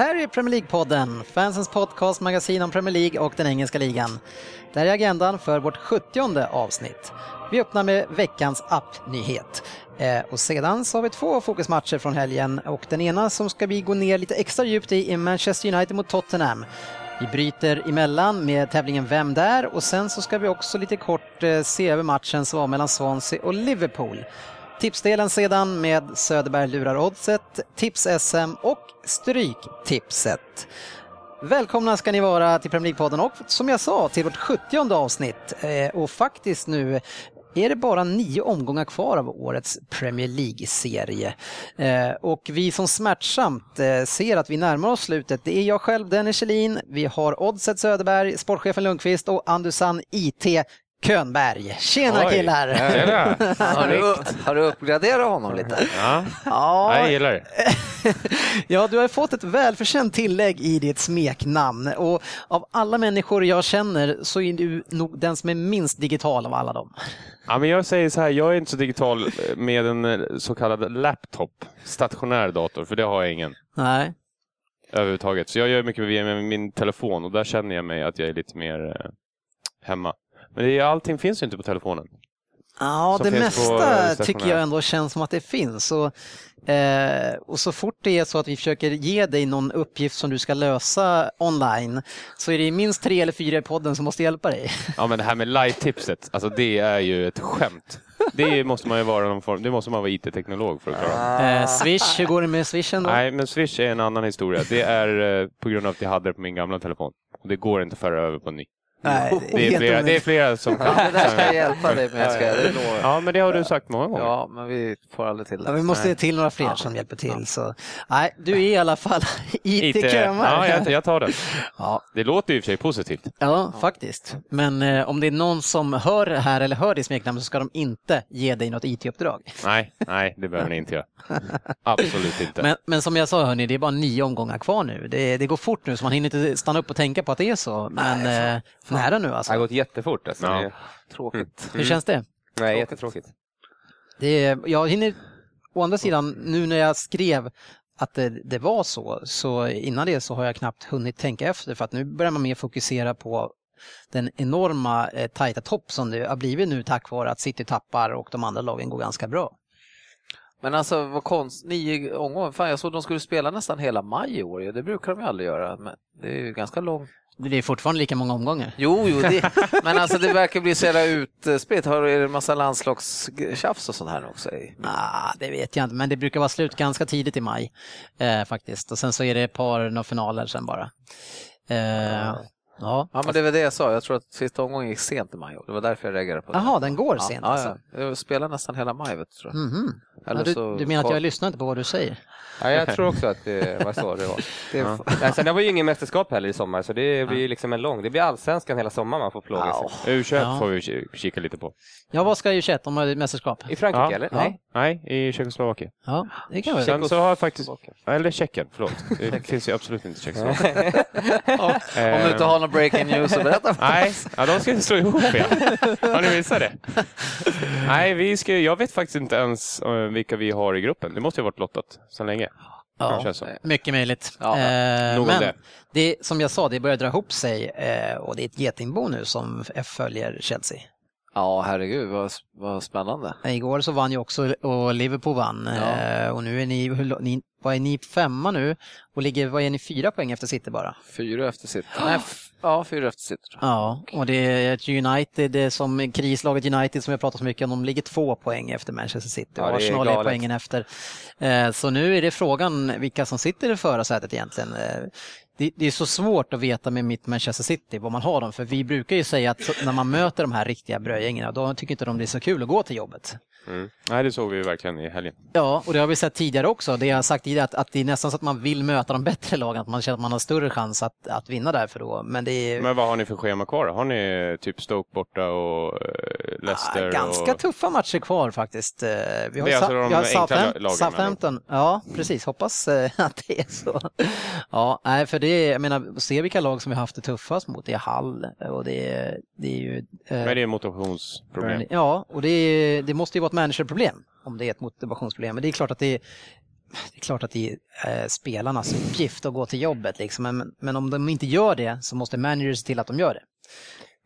Här är Premier League-podden, fansens podcast, magasin om Premier League och den engelska ligan. Det här är agendan för vårt 70 avsnitt. Vi öppnar med veckans appnyhet. Eh, och sedan så har vi två fokusmatcher från helgen och den ena som ska vi gå ner lite extra djupt i är Manchester United mot Tottenham. Vi bryter emellan med tävlingen Vem där? och sen så ska vi också lite kort eh, se över matchen som var mellan Swansea och Liverpool. Tipsdelen sedan med Söderberg lurar oddset, tips-SM och Stryktipset. Välkomna ska ni vara till Premier League-podden och som jag sa till vårt 70 avsnitt eh, och faktiskt nu är det bara nio omgångar kvar av årets Premier League-serie. Eh, och vi som smärtsamt eh, ser att vi närmar oss slutet, det är jag själv, Dennis Kjellin, vi har Oddset Söderberg, sportchefen Lundqvist och Andusan IT Könberg. Tjena Oj. killar! Tjena! Har du, har du uppgraderat honom lite? Ja, Ja, jag gillar det. Ja, du har fått ett välförtjänt tillägg i ditt smeknamn och av alla människor jag känner så är du nog den som är minst digital av alla dem. Ja, men jag säger så här, jag är inte så digital med en eh, så kallad laptop, stationär dator, för det har jag ingen Nej. överhuvudtaget. Så jag gör mycket via med min telefon och där känner jag mig att jag är lite mer eh, hemma. Men det är, allting finns ju inte på telefonen. Ja, Som det mesta tycker jag ändå känns som att det finns. Och, eh, och så fort det är så att vi försöker ge dig någon uppgift som du ska lösa online så är det minst tre eller fyra i podden som måste hjälpa dig. Ja, men det här med live-tipset, alltså det är ju ett skämt. Det måste man ju vara någon form, det måste man vara IT-teknolog för att klara. Eh, Swish, hur går det med Swishen då? Nej, men Swish är en annan historia. Det är eh, på grund av att jag hade det på min gamla telefon. Och det går inte att föra över på en ny. Nej, Det är flera, det är flera som kan. Det där ska jag hjälpa dig med, ska jag, det lovar. Ja, men det har du sagt många gånger. Ja, men vi får aldrig till Ja, det. vi måste Nej. till några fler som hjälper till. Så. Nej, du är i alla fall IT, IT-Könberg. ja, jag, jag tar den. Ja. Det låter ju i och för sig positivt. Ja, faktiskt. Men eh, om det är någon som hör det här eller hör ditt smeknamn så ska de inte ge dig något IT-uppdrag. Nej, nej, det behöver ni inte göra. Absolut inte. Men, men som jag sa, hörni, det är bara nio omgångar kvar nu. Det, det går fort nu så man hinner inte stanna upp och tänka på att det är så. Men eh, nära nu Det har alltså. gått jättefort. Alltså. Ja. Är- Tråkigt. Hur känns det? Nej, jättetråkigt. det är, jag hinner, å andra sidan, nu när jag skrev att det, det var så, så innan det så har jag knappt hunnit tänka efter för att nu börjar man mer fokusera på den enorma eh, tajta topp som det har blivit nu tack vare att City tappar och de andra lagen går ganska bra. Men alltså vad konst, nio omgångar, fan jag såg de skulle spela nästan hela maj i år det brukar de ju aldrig göra. Men det är ju ganska långt. Det är fortfarande lika många omgångar. Jo, jo, det, men alltså det verkar bli så jävla utspritt. Har är det en massa landslagstjafs och sånt här också? i- Ah, det vet jag inte, men det brukar vara slut ganska tidigt i maj eh, faktiskt. Och sen så är det ett par några finaler sen bara. Eh, ja. Ja, men det var det jag sa. Jag tror att sista omgången gick sent i maj. Det var därför jag reagerade på det. Jaha, den går ja, sent ja, alltså. ja. Jag spelar nästan hela maj, vet du. Tror jag. Mhm. Ja, Eller du, så- du menar att jag lyssnar inte på vad du säger? Ja, jag tror också att det var så det var. Det, Nej, sen, det var ju ingen mästerskap heller i sommar, så det blir liksom en lång. Det blir allsvenskan hela sommaren man får plåga sig. U21 Ja. får vi ki- kika lite på. Ja, vad ska ju 21 om mästerskap? I Frankrike Ja. eller? Ja. Nej. Nej, i Tjeckoslovakien. Ja, det kan vi. Sen så har jag faktiskt... Eller Tjeckien, förlåt. Det finns ju absolut inte i Tjeckoslovakien. Om du inte har någon breaking news så berätta. Nej, ja, de ska slå ihop igen. Har ni missat det? Nej, vi ska, jag vet faktiskt inte ens eh, vilka vi har i gruppen. Det måste ju ha varit lottat så länge. Ja, mycket möjligt. Ja, eh, men det. det. som jag sa, det börjar dra ihop sig eh, och det är ett getingbo nu som följer Chelsea. Ja, herregud vad, vad spännande. Igår så vann ju också och Liverpool vann Ja. eh, och nu är ni, ni, vad är ni femma nu och ligger, vad är ni, fyra poäng efter City bara? Fyra efter sitt. Nej, ja, fyra efter jag. Ja, och det är ett United, det är som krislaget United som jag pratat så mycket om, de ligger två poäng efter Manchester City Ja, och är Arsenal är galet. poängen efter. Eh, Så nu är det frågan vilka som sitter i förarsätet egentligen. Eh, det, det, är så svårt att veta med mitt Manchester City vad man har dem för vi brukar ju säga att när man möter de här riktiga brödgängen då tycker inte de det är så kul att gå till jobbet. Mm. Nej, det såg vi verkligen i helgen. Ja, och det har vi sett tidigare också. Det jag har sagt tidigare, att, att det är nästan så att man vill möta de bättre lagen, att man känner att man har större chans att, att vinna därför då. Men, det är... Men vad har ni för schema kvar? Har ni typ Stoke borta och uh, Leicester? Ja, ganska och... tuffa matcher kvar faktiskt. Eh, vi har, det är alltså de vi har Southampton. Ja, precis. Hoppas eh, att det är så. Ja, nej, för det är, jag menar, se vilka lag som vi haft det tuffast mot. Det är Hall och det är, det är ju... Men det är motivationsproblem. Ja, och det, är, det måste ju vara ett managerproblem om det är ett motivationsproblem. Men det är klart att det är, det är, klart att det är eh, spelarnas uppgift att gå till jobbet. Liksom. Men, men om de inte gör det så måste managers se till att de gör det.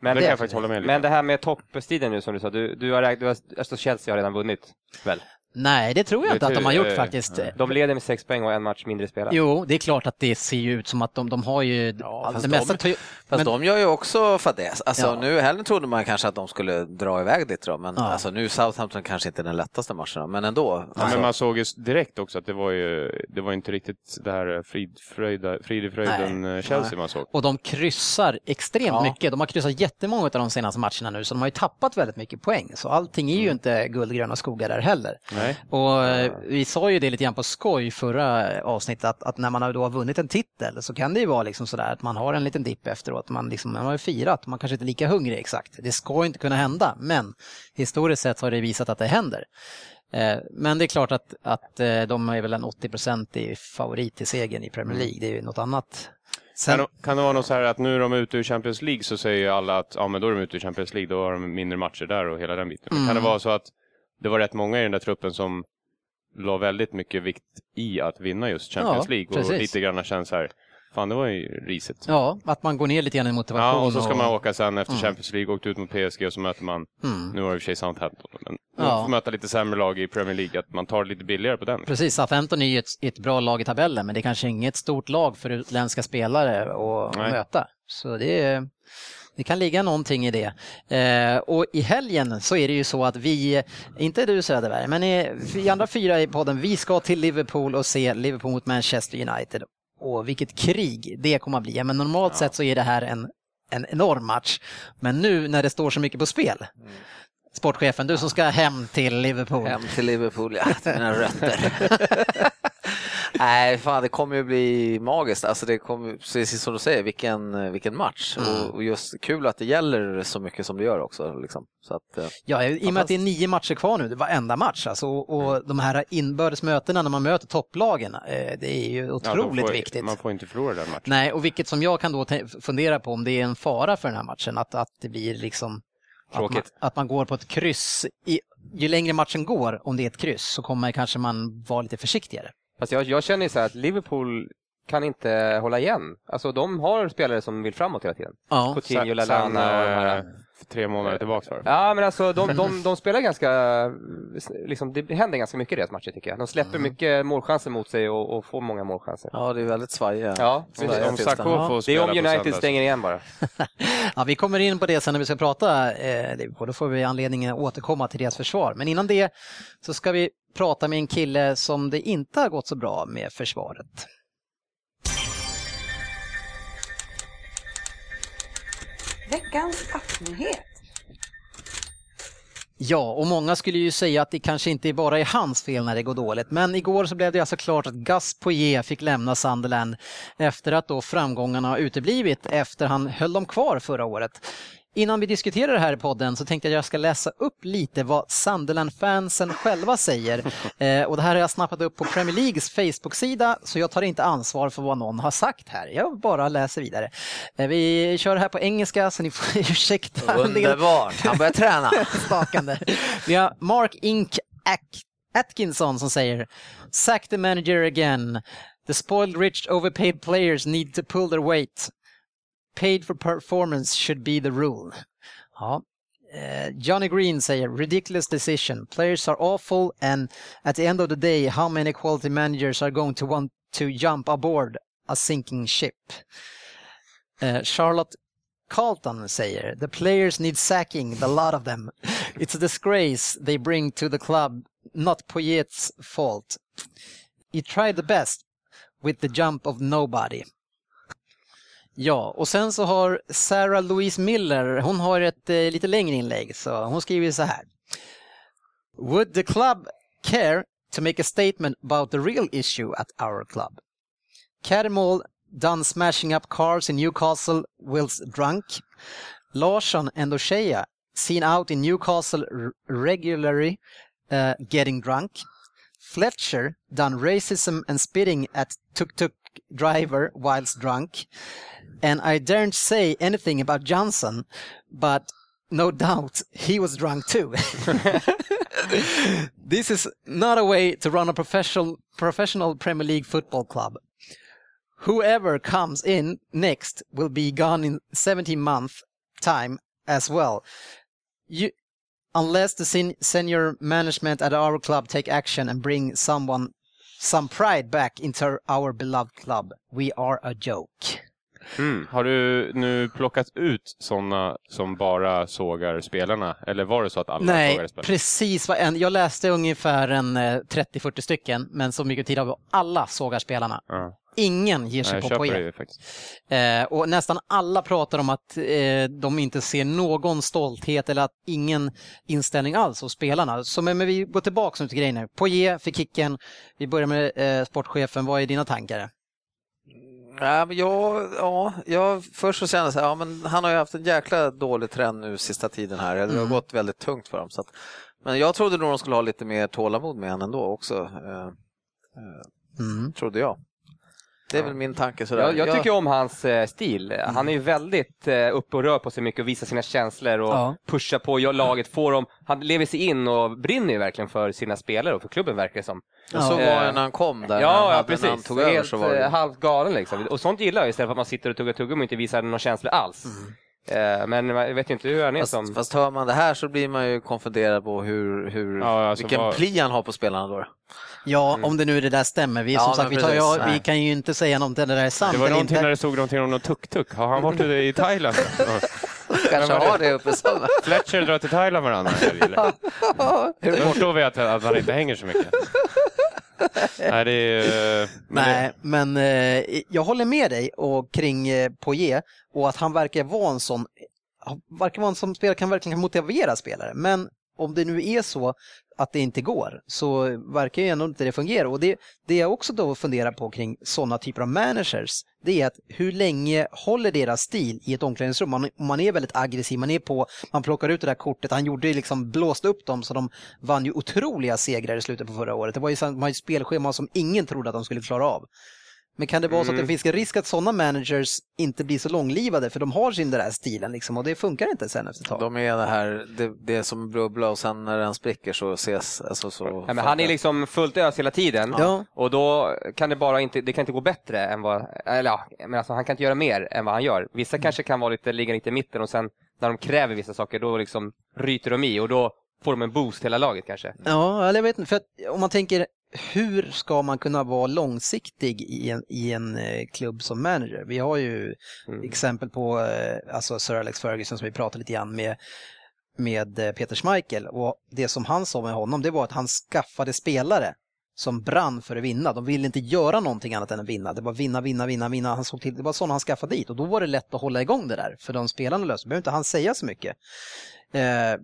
Men det, det jag faktiskt hålla med lite. Men det här med toppstriden nu som du sa, du, du har, du har, alltså Chelsea har redan vunnit väl? Nej, det tror jag inte att de har gjort faktiskt. De leder med sex poäng och en match mindre spelad. Jo, det är klart att det ser ut som att de, de har ju... Ja, fast, de, fast men... de gör ju också fadäs. Alltså, ja. Nu helgen trodde man kanske att de skulle dra iväg dit då, men ja. alltså, nu Southampton kanske inte är den lättaste matchen, men ändå. Ja, alltså... men man såg ju direkt också att det var ju det var inte riktigt det här eh, Chelsea Nej. man såg. Och de kryssar extremt mycket. De har kryssat jättemånga av de senaste matcherna nu, så de har ju tappat väldigt mycket poäng. Så allting är ju mm. inte guldgröna skogar där heller. Nej. Och vi sa ju det lite grann på skoj förra avsnittet att, att, när man då har vunnit en titel så kan det ju vara liksom sådär att man har en liten dipp efteråt. Man, liksom, man har ju firat, man kanske inte är lika hungrig exakt. Det ska inte kunna hända, men historiskt sett har det visat att det händer. Eh, men det är klart att, att eh, de är väl en 80-procentig favorit till segern i Premier League. Det är ju något annat Sen... Kan, kan, det vara något så här att nu är de ute ur Champions League så säger alla att ja, men då är de ute ur Champions League, då har de mindre matcher där och hela den biten. Mm. Kan det vara så att det var rätt många i den där truppen som la väldigt mycket vikt i att vinna just Champions ja, League och precis. lite grann känns här, fan det var ju risigt. Ja, att man går ner lite grann i motivation. Ja, och så ska och... man åka sen efter mm. Champions League, åkt ut mot PSG och så möter man, mm. nu det i och för sig Southampton, men ja. får möta lite sämre lag i Premier League, att man tar det lite billigare på den. Precis, Southampton är ju ett, ett bra lag i tabellen, men det är kanske inget stort lag för utländska spelare att möta. Så det är det kan ligga någonting i det. Eh, och i helgen så är det ju så att vi, inte du Söderberg, men vi andra fyra i podden, vi ska till Liverpool och se Liverpool mot Manchester United. Och vilket krig det kommer att bli. Men normalt ja. sett så är det här en, en enorm match. Men nu när det står så mycket på spel, mm. sportchefen, du som ska hem till Liverpool. Hem till Liverpool, ja, till mina rötter. Nej, fan det kommer ju bli magiskt. Alltså det kommer, precis som du säger, vilken, vilken match. Mm. Och, just kul att det gäller så mycket som det gör också. Liksom. Så att, eh, ja, i och med att det är nio matcher kvar nu, det var enda match. Alltså, och mm. de här inbördes mötena när man möter topplagen, eh, det är ju otroligt ja, får, viktigt. Man får inte förlora den matchen. Nej, och vilket som jag kan då fundera på om det är en fara för den här matchen, att, att det blir liksom att man, att man, går på ett kryss. I, ju längre matchen går, om det är ett kryss, så kommer kanske man vara lite försiktigare. Fast jag, jag känner så här att Liverpool kan inte hålla igen. Alltså de har spelare som vill framåt hela tiden. Ja. Coutinho, Lallana och de här. Tre månader tillbaka var Ja, men alltså de, de, de spelar ganska, liksom, det händer ganska mycket i deras matcher tycker jag. De släpper mm. mycket målchanser mot sig och, och, får många målchanser. Ja, det är väldigt svajiga. Ja, om Sakho får det är om United stänger igen bara. ja, vi kommer in på det sen när vi ska prata eh, Då får vi anledning att återkomma till deras försvar. Men innan det så ska vi prata med en kille som det inte har gått så bra med försvaret. Veckans appnyhet. Ja, och många skulle ju säga att det kanske inte bara är hans fel när det går dåligt. Men igår så blev det alltså klart att Gus Poirier fick lämna Sunderland efter att då framgångarna uteblivit efter han höll dem kvar förra året. Innan vi diskuterar det här i podden så tänkte jag att jag ska läsa upp lite vad Sunderland-fansen själva säger. Eh, och det här har jag snappat upp på Premier Leagues Facebook-sida så jag tar inte ansvar för vad någon har sagt här. Jag bara läser vidare. Eh, vi kör här på engelska så ni får ursäkta. Underbart, han börjar träna. Stakande. Vi har Mark Ink Atkinson som säger Sack the manager again. The spoiled rich overpaid players need to pull their weight. Paid for performance should be the rule. Ja. Uh, Johnny Green säger ridiculous decision. Players are awful and at the end of the day how many quality managers are going to want to jump aboard a sinking ship? Uh, Charlotte Carlton säger the players need sacking, the lot of them. It's a disgrace they bring to the club, not Poyet's fault. He tried the best with the jump of nobody. Ja, och sen så har Sarah Louise Miller, hon har ett eh, lite längre inlägg, så hon skriver så här. Would the club care to make a statement about the real issue at our club? Cadmall done smashing up cars in Newcastle whilst drunk. Larsson and O'Shea seen out in Newcastle regularly uh, getting drunk. Fletcher done racism and spitting at tuk-tuk driver whilst drunk. And I daren't say anything about Johnson, but no doubt he was drunk too. this is not a way to run a professional professional Premier League football club. Whoever comes in next will be gone in 17 month time as well. You, unless the sen senior management at our club take action and bring someone some pride back into our beloved club. We are a joke. Mm. Har du nu plockat ut sådana som bara sågar spelarna? Eller var det så att alla Nej, sågade spelarna? precis. Jag läste ungefär en 30-40 eh, stycken, men så mycket tid har alla sågar spelarna. Mm. Ingen ger sig Nej, på Poirier. Eh, och nästan alla pratar om att eh, de inte ser någon stolthet eller att ingen inställning alls hos spelarna. Så men, men vi går tillbaka nu till grejerna. Poirier fick kicken. Vi börjar med eh, sportchefen. Vad är dina tankar? Ja, men jag, ja, jag, först så kände jag så här, ja, men han har ju haft en jäkla dålig trend nu sista tiden här. Det har mm. gått väldigt tungt för dem. Så att, men jag trodde nog de skulle ha lite mer tålamod med honom ändå också. Eh, eh, mm. Trodde jag. Det är väl min tanke. Sådär. Jag, jag tycker om hans eh, stil. Han är ju väldigt eh, uppe och rör på sig mycket och visar sina känslor och ja. pushar på laget. Får dem, han lever sig in och brinner ju verkligen för sina spelare och för klubben verkar det som. Ja. Så var det när han kom där. Ja, ja precis. När han tog över Helt, så var det... Eh, halvt galen liksom. Och sånt gillar jag istället för att man sitter och tuggar tuggummi och inte visar några känslor alls. Mm. Eh, men jag vet inte hur han är som... Fast hör man det här så blir man ju konfunderad på hur, hur, ja, alltså vilken var... pli han har på spelarna då. Ja, mm. om det nu det där stämmer. Vi, ja, som sagt, vi, tar, ja, vi kan ju inte säga om det där är sant Det var någonting när det stod någonting om någon tuk-tuk. Har han varit i Thailand? Kanske har det uppe så. Fletcher drar till Thailand varannan helg. Hur förstår vi att, att han inte hänger så mycket. Nej, det är, men Nej, det... men eh, jag håller med dig och kring eh, Poirier och att han verkar vara en sån, verkar vara en sån spelare kan verkligen motivera spelare. Men om det nu är så att det inte går så verkar ju ändå inte det fungera. Och det, det jag också då funderar på kring sådana typer av managers, det är att hur länge håller deras stil i ett omklädningsrum? Man, man är väldigt aggressiv, man är på, man plockar ut det där kortet, han gjorde liksom, blåste upp dem så de vann ju otroliga segrar i slutet på förra året. Det var ju, man har ju spelschema som ingen trodde att de skulle klara av. Men kan det vara så att det mm. finns en risk att sådana managers inte blir så långlivade för de har sin där stilen liksom, och det funkar inte sen efter ett tag? De är det här, det, det är som bubbla och sen när den spricker så ses... Alltså, så ja, men han är liksom fullt ös hela tiden ja. och då kan det bara inte, det kan inte gå bättre än vad, eller ja, men alltså, han kan inte göra mer än vad han gör. Vissa mm. kanske kan vara lite, ligga lite i mitten och sen när de kräver vissa saker då liksom ryter de i och då får de en boost hela laget kanske. Ja, eller jag vet inte, för att om man tänker hur ska man kunna vara långsiktig i en, i en eh, klubb som manager? Vi har ju mm. exempel på eh, alltså Sir Alex Ferguson som vi pratade lite grann med, med eh, Peter Schmeichel och det som han sa med honom det var att han skaffade spelare som brann för att vinna. De ville inte göra någonting annat än att vinna. Det var vinna, vinna, vinna, vinna. Han såg till, det var sådana han skaffade dit och då var det lätt att hålla igång det där för de spelarna löste. behöver inte han säga så mycket. Eh,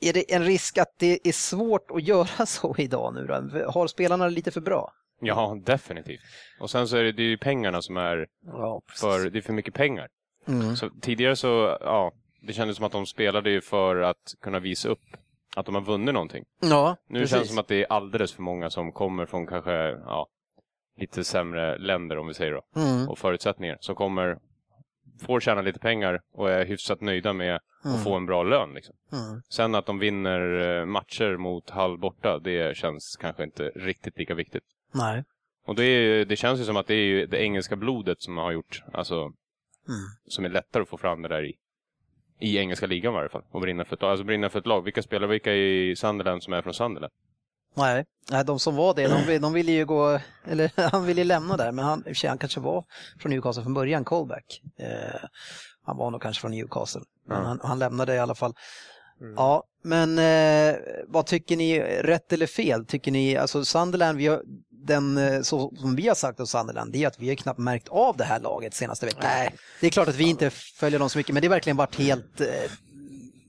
är det en risk att det är svårt att göra så idag nu då? Har spelarna lite för bra? Ja, definitivt. Och sen så är det, det är ju pengarna som är ja, för, det är för mycket pengar. Mm. Så tidigare så, ja, det kändes som att de spelade ju för att kunna visa upp att de har vunnit någonting. Ja, nu precis. känns det som att det är alldeles för många som kommer från kanske, ja, lite sämre länder om vi säger då. Mm. Och förutsättningar. Som kommer, får tjäna lite pengar och är hyfsat nöjda med mm. och få en bra lön. Liksom. Mm. Sen att de vinner eh, matcher mot halv borta, det känns kanske inte riktigt lika viktigt. Nej. Och det, är, det känns ju som att det är det engelska blodet som har gjort, alltså, mm. som är lättare att få fram det där i. I engelska ligan i varje fall. Och brinna för ett, alltså brinna för ett lag. Vilka spelar vilka i Sunderland som är från Sunderland? Nej, de som var det, de, de ville ju gå, eller han ville lämna där, men han, han kanske var från Newcastle från början, callback. Eh, han var nog kanske från Newcastle, men mm. han, han, lämnade i alla fall. Mm. Ja, men eh, vad tycker ni, rätt eller fel? Tycker ni, alltså Sunderland, vi har, den, eh, så som vi har sagt om Sunderland, det är att vi har knappt märkt av det här laget senaste veckan. Nej. Det är klart att vi inte följer dem så mycket, men det har verkligen varit helt... Eh,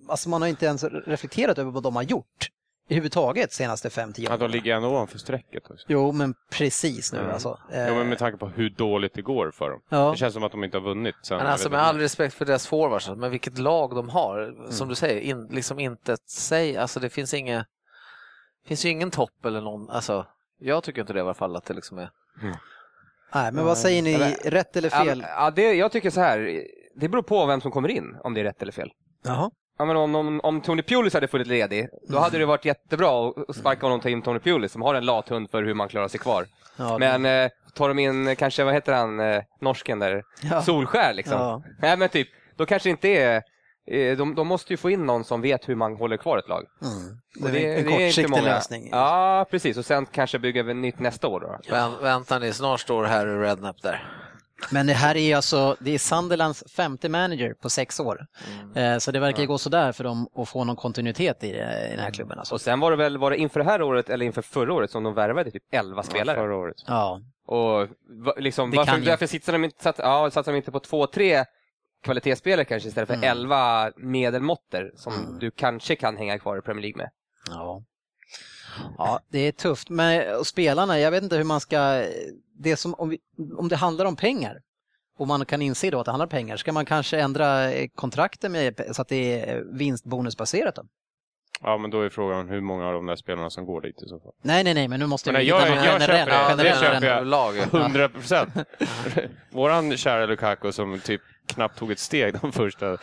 alltså man har inte ens reflekterat över vad de har gjort i huvudtaget senaste 5-10 åren. Ja, de ligger ändå ovanför strecket också. Jo, men precis nu Mm. alltså. Jo, men med tanke på hur dåligt det går för dem. Ja. Det känns som att de inte har vunnit sen. Men alltså med all respekt för deras forwards, men vilket lag de har. Som du säger, in, liksom inte ett säg, alltså det finns inget, finns ju ingen topp eller någon, alltså jag tycker inte det i alla fall att det liksom är. Nej, men vad säger ni, Eller- rätt eller fel? Ja, ja, det, jag tycker så här, det beror på vem som kommer in, om det är rätt eller fel. Jaha. Ja, men om, om, om Tony Pulis hade funnits ledig, då hade det varit jättebra att sparka honom och ta in Tony Pulis som har en lathund för hur man klarar sig kvar. Ja, Men eh, tar de in, kanske, vad heter han, eh, norsken där, Ja. Solskär liksom. Ja. Nej men typ, då kanske inte är, eh, de, de måste ju få in någon som vet hur man håller kvar ett lag. Mm. Det är en det är inte kortsiktig många. lösning. Ja, precis. Och sen kanske bygga ett nytt nästa år då. Vän, vänta ni, snart står Harry Redknapp där. Men det här är alltså, det är Sunderlands femte manager på sex år. Eh, Så det verkar ju gå sådär för dem att få någon kontinuitet i, det, i den här klubben. Alltså. Och sen var det väl, var det inför det här året eller inför förra året som de värvade typ 11 Ja, spelare? förra året. Ja, Och liksom, Det varför, därför satsar de, inte, satt, ja, satsar de inte på två, tre kvalitetsspelare kanske istället för Mm. 11 medelmåttor som Mm. du kanske kan hänga kvar i Premier League med. ja. Ja, det är tufft. Men och spelarna, jag vet inte hur man ska... Det som, om, vi, om det handlar om pengar och man kan inse då att det handlar om pengar, ska man kanske ändra eh, kontrakten med, så att det är vinstbonusbaserat då? Ja, men då är frågan hur många av de där spelarna som går dit i så fall. Nej, nej, nej, men nu måste Men vi hitta någon jag generell, köper det. Det generell, köper jag. Lag. 100 procent. Våran kära Lukaku som typ knappt tog ett steg de första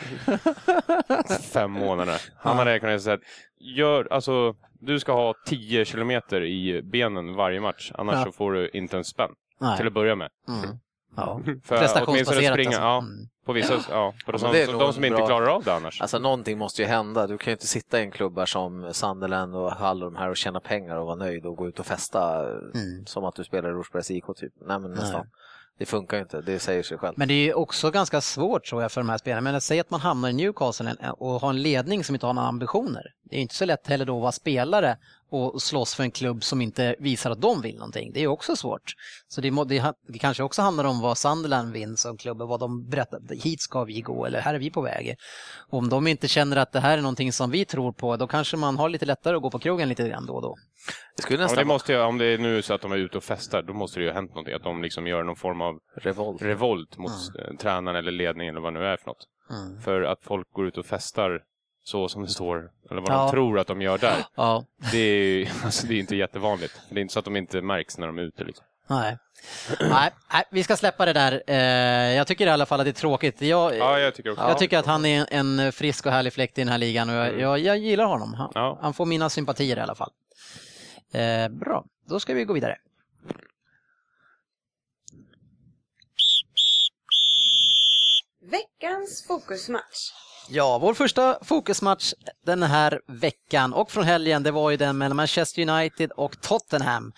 fem månaderna. Han hade kunnat säga att gör, alltså, du ska ha 10 kilometer i benen varje match, annars Ja. så får du inte en spänn. Nej. Till att börja med. Mm. Ja. För åtminstone Prestationsbaserat springa, alltså. ja, Mm. på vissa, ja, på de, som, de som inte bra. klarar av det annars. Alltså någonting måste ju hända. Du kan ju inte sitta i en klubbar som Sunderland och Hull och de här och tjäna pengar och vara nöjd och gå ut och festa Mm. som att du spelar i Rosbergs IK typ. Nej men nästan. Det funkar ju inte, det säger sig själv. Men det är ju också ganska svårt tror jag för de här spelarna. Men att säga att man hamnar i Newcastle och har en ledning som inte har några ambitioner. Det är ju inte så lätt heller då att vara spelare och slåss för en klubb som inte visar att de vill någonting. Det är också svårt. Så det, må, det, det kanske också handlar om vad Sunderland vill som klubb och vad de berättar. Hit ska vi gå eller här är vi på väg. Och om de inte känner att det här är någonting som vi tror på, då kanske man har lite lättare att gå på krogen lite grann då och då. Det skulle Ja, nästan det måste ju, om det är nu så att de är ute och festar, då måste det ju ha hänt någonting. Att de liksom gör någon form av revolt. revolt mot eh, tränaren eller ledningen eller vad det nu är för något. Mm. För att folk går ut och festar så som det står, eller vad Ja. de tror att de gör där. Ja, Det är ju alltså, det är inte jättevanligt. Det är inte så att de inte märks när de är ute. Liksom. nej. nej. Nej, vi ska släppa det där. Eh, Jag tycker i alla fall att det är tråkigt. Jag, Ja, jag tycker också Jag tycker att han är en frisk och härlig fläkt i den här ligan och jag, jag, jag gillar honom. Han, Ja. han får mina sympatier i alla fall. Eh, bra, då ska vi gå vidare. Veckans fokusmatch. Ja, vår första fokusmatch den här veckan och från helgen det var ju den mellan Manchester United och Tottenham.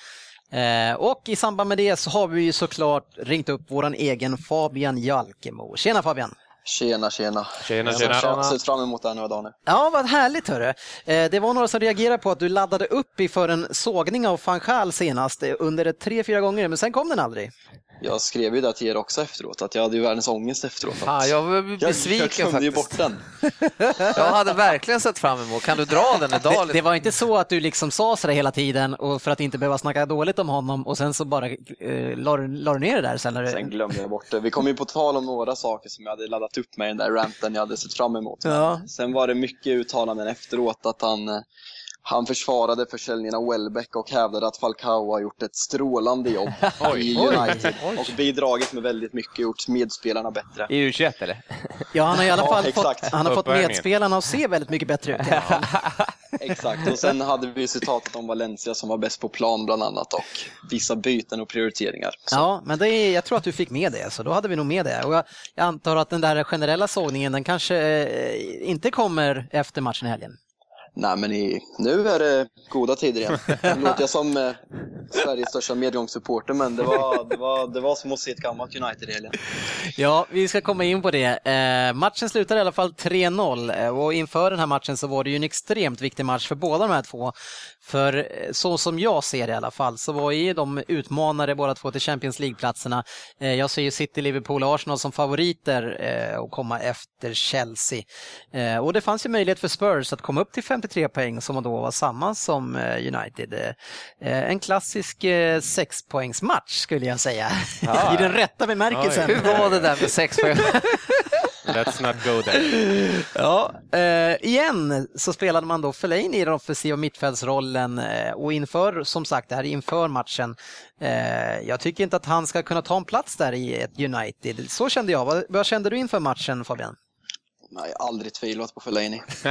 Eh, och i samband med det så har vi ju såklart ringt upp våran egen Fabian Jalkemo. Tjena Fabian! Tjena, tjena. Tjena, Jag tjena. har sett fram emot det här några dagar nu. Ja, vad härligt hörru. Eh, Det var några som reagerade på att du laddade upp inför en sågning av van Gaal senast eh, under tre, fyra gånger, men sen kom den aldrig. Jag skrev ju det till er också efteråt, att jag hade ju världens ångest efteråt. Fan, jag var jag, besviken jag kunde ju faktiskt. bort den. Jag hade verkligen sett fram emot. Kan du dra den idag? Det, det var inte så att du liksom sa sådär hela tiden och för att inte behöva snacka dåligt om honom och sen så bara eh, la, du- la du ner det där sen när. Sen glömde jag bort det. Vi kom ju på tal om några saker som jag hade laddat upp med i den där ranten jag hade sett fram emot. Ja. Sen var det mycket uttalanden efteråt att han, eh, han försvarade försäljningen av Welbeck och hävdade att Falcao har gjort ett strålande jobb i United och bidragit med väldigt mycket, gjort medspelarna bättre. I U21 eller? Ja, han har i alla Ja, fall exakt. fått, han har fått medspelarna att se väldigt mycket bättre ut. Exakt, och sen hade vi citatet om Valencia som var bäst på plan bland annat och vissa byten och prioriteringar. Så, Ja, men det är, jag tror att du fick med det, så då hade vi nog med det. Och jag, jag antar att den där generella sågningen, den kanske eh, inte kommer efter matchen i helgen. Nej, men i, nu är det goda tider igen. Nu låter jag som eh, Sveriges största medgångssupporter, men det var, det, var, det var som att se ett gammalt United i helgen. Ja, vi ska komma in på det. Eh, matchen slutade i alla fall 3-0 eh, och inför den här matchen så var det ju en extremt viktig match för båda de här två. För eh, så som jag ser det i alla fall så var ju de utmanare båda två till Champions League-platserna. Eh, jag ser ju City, Liverpool och Arsenal som favoriter eh, att komma efter Chelsea. Eh, och det fanns ju möjlighet för Spurs att komma upp till 53 poäng som då var samma som United. en klassisk sexpoängsmatch skulle jag säga, ja. i den rätta bemärkelsen. Hur var det där med sex poäng? Let's not go there. Ja, eh, igen så spelade man då Fellaini i den offensiva mittfältsrollen eh, och inför, som sagt, det här inför matchen. Eh, jag tycker inte att han ska kunna ta en plats där i ett United. Så kände jag. Vad, vad kände du inför matchen Fabian? Nej, jag har aldrig tvivlat på Fellaini.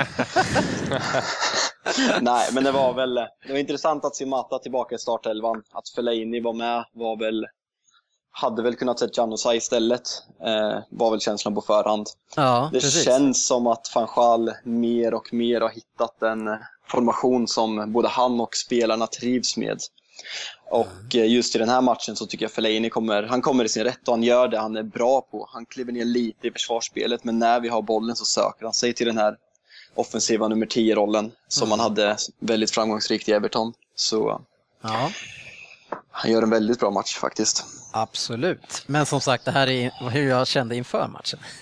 Nej, men det var väl det var intressant att se Mata tillbaka i startelvan. Att Fellaini var med var väl hade väl kunnat sett Janusaj istället, eh, var väl känslan på förhand. Ja, det precis. känns som att van Gaal mer och mer har hittat en formation som både han och spelarna trivs med. Och eh, just i den här matchen så tycker jag Fellaini kommer, han kommer i sin rätt och han gör det han är bra på. Han kliver ner lite i försvarsspelet men när vi har bollen så söker han sig till den här offensiva nummer 10-rollen som mm. han hade väldigt framgångsrikt i Everton. Så ja. han gör en väldigt bra match faktiskt. Absolut, men som sagt det här är hur jag kände inför matchen.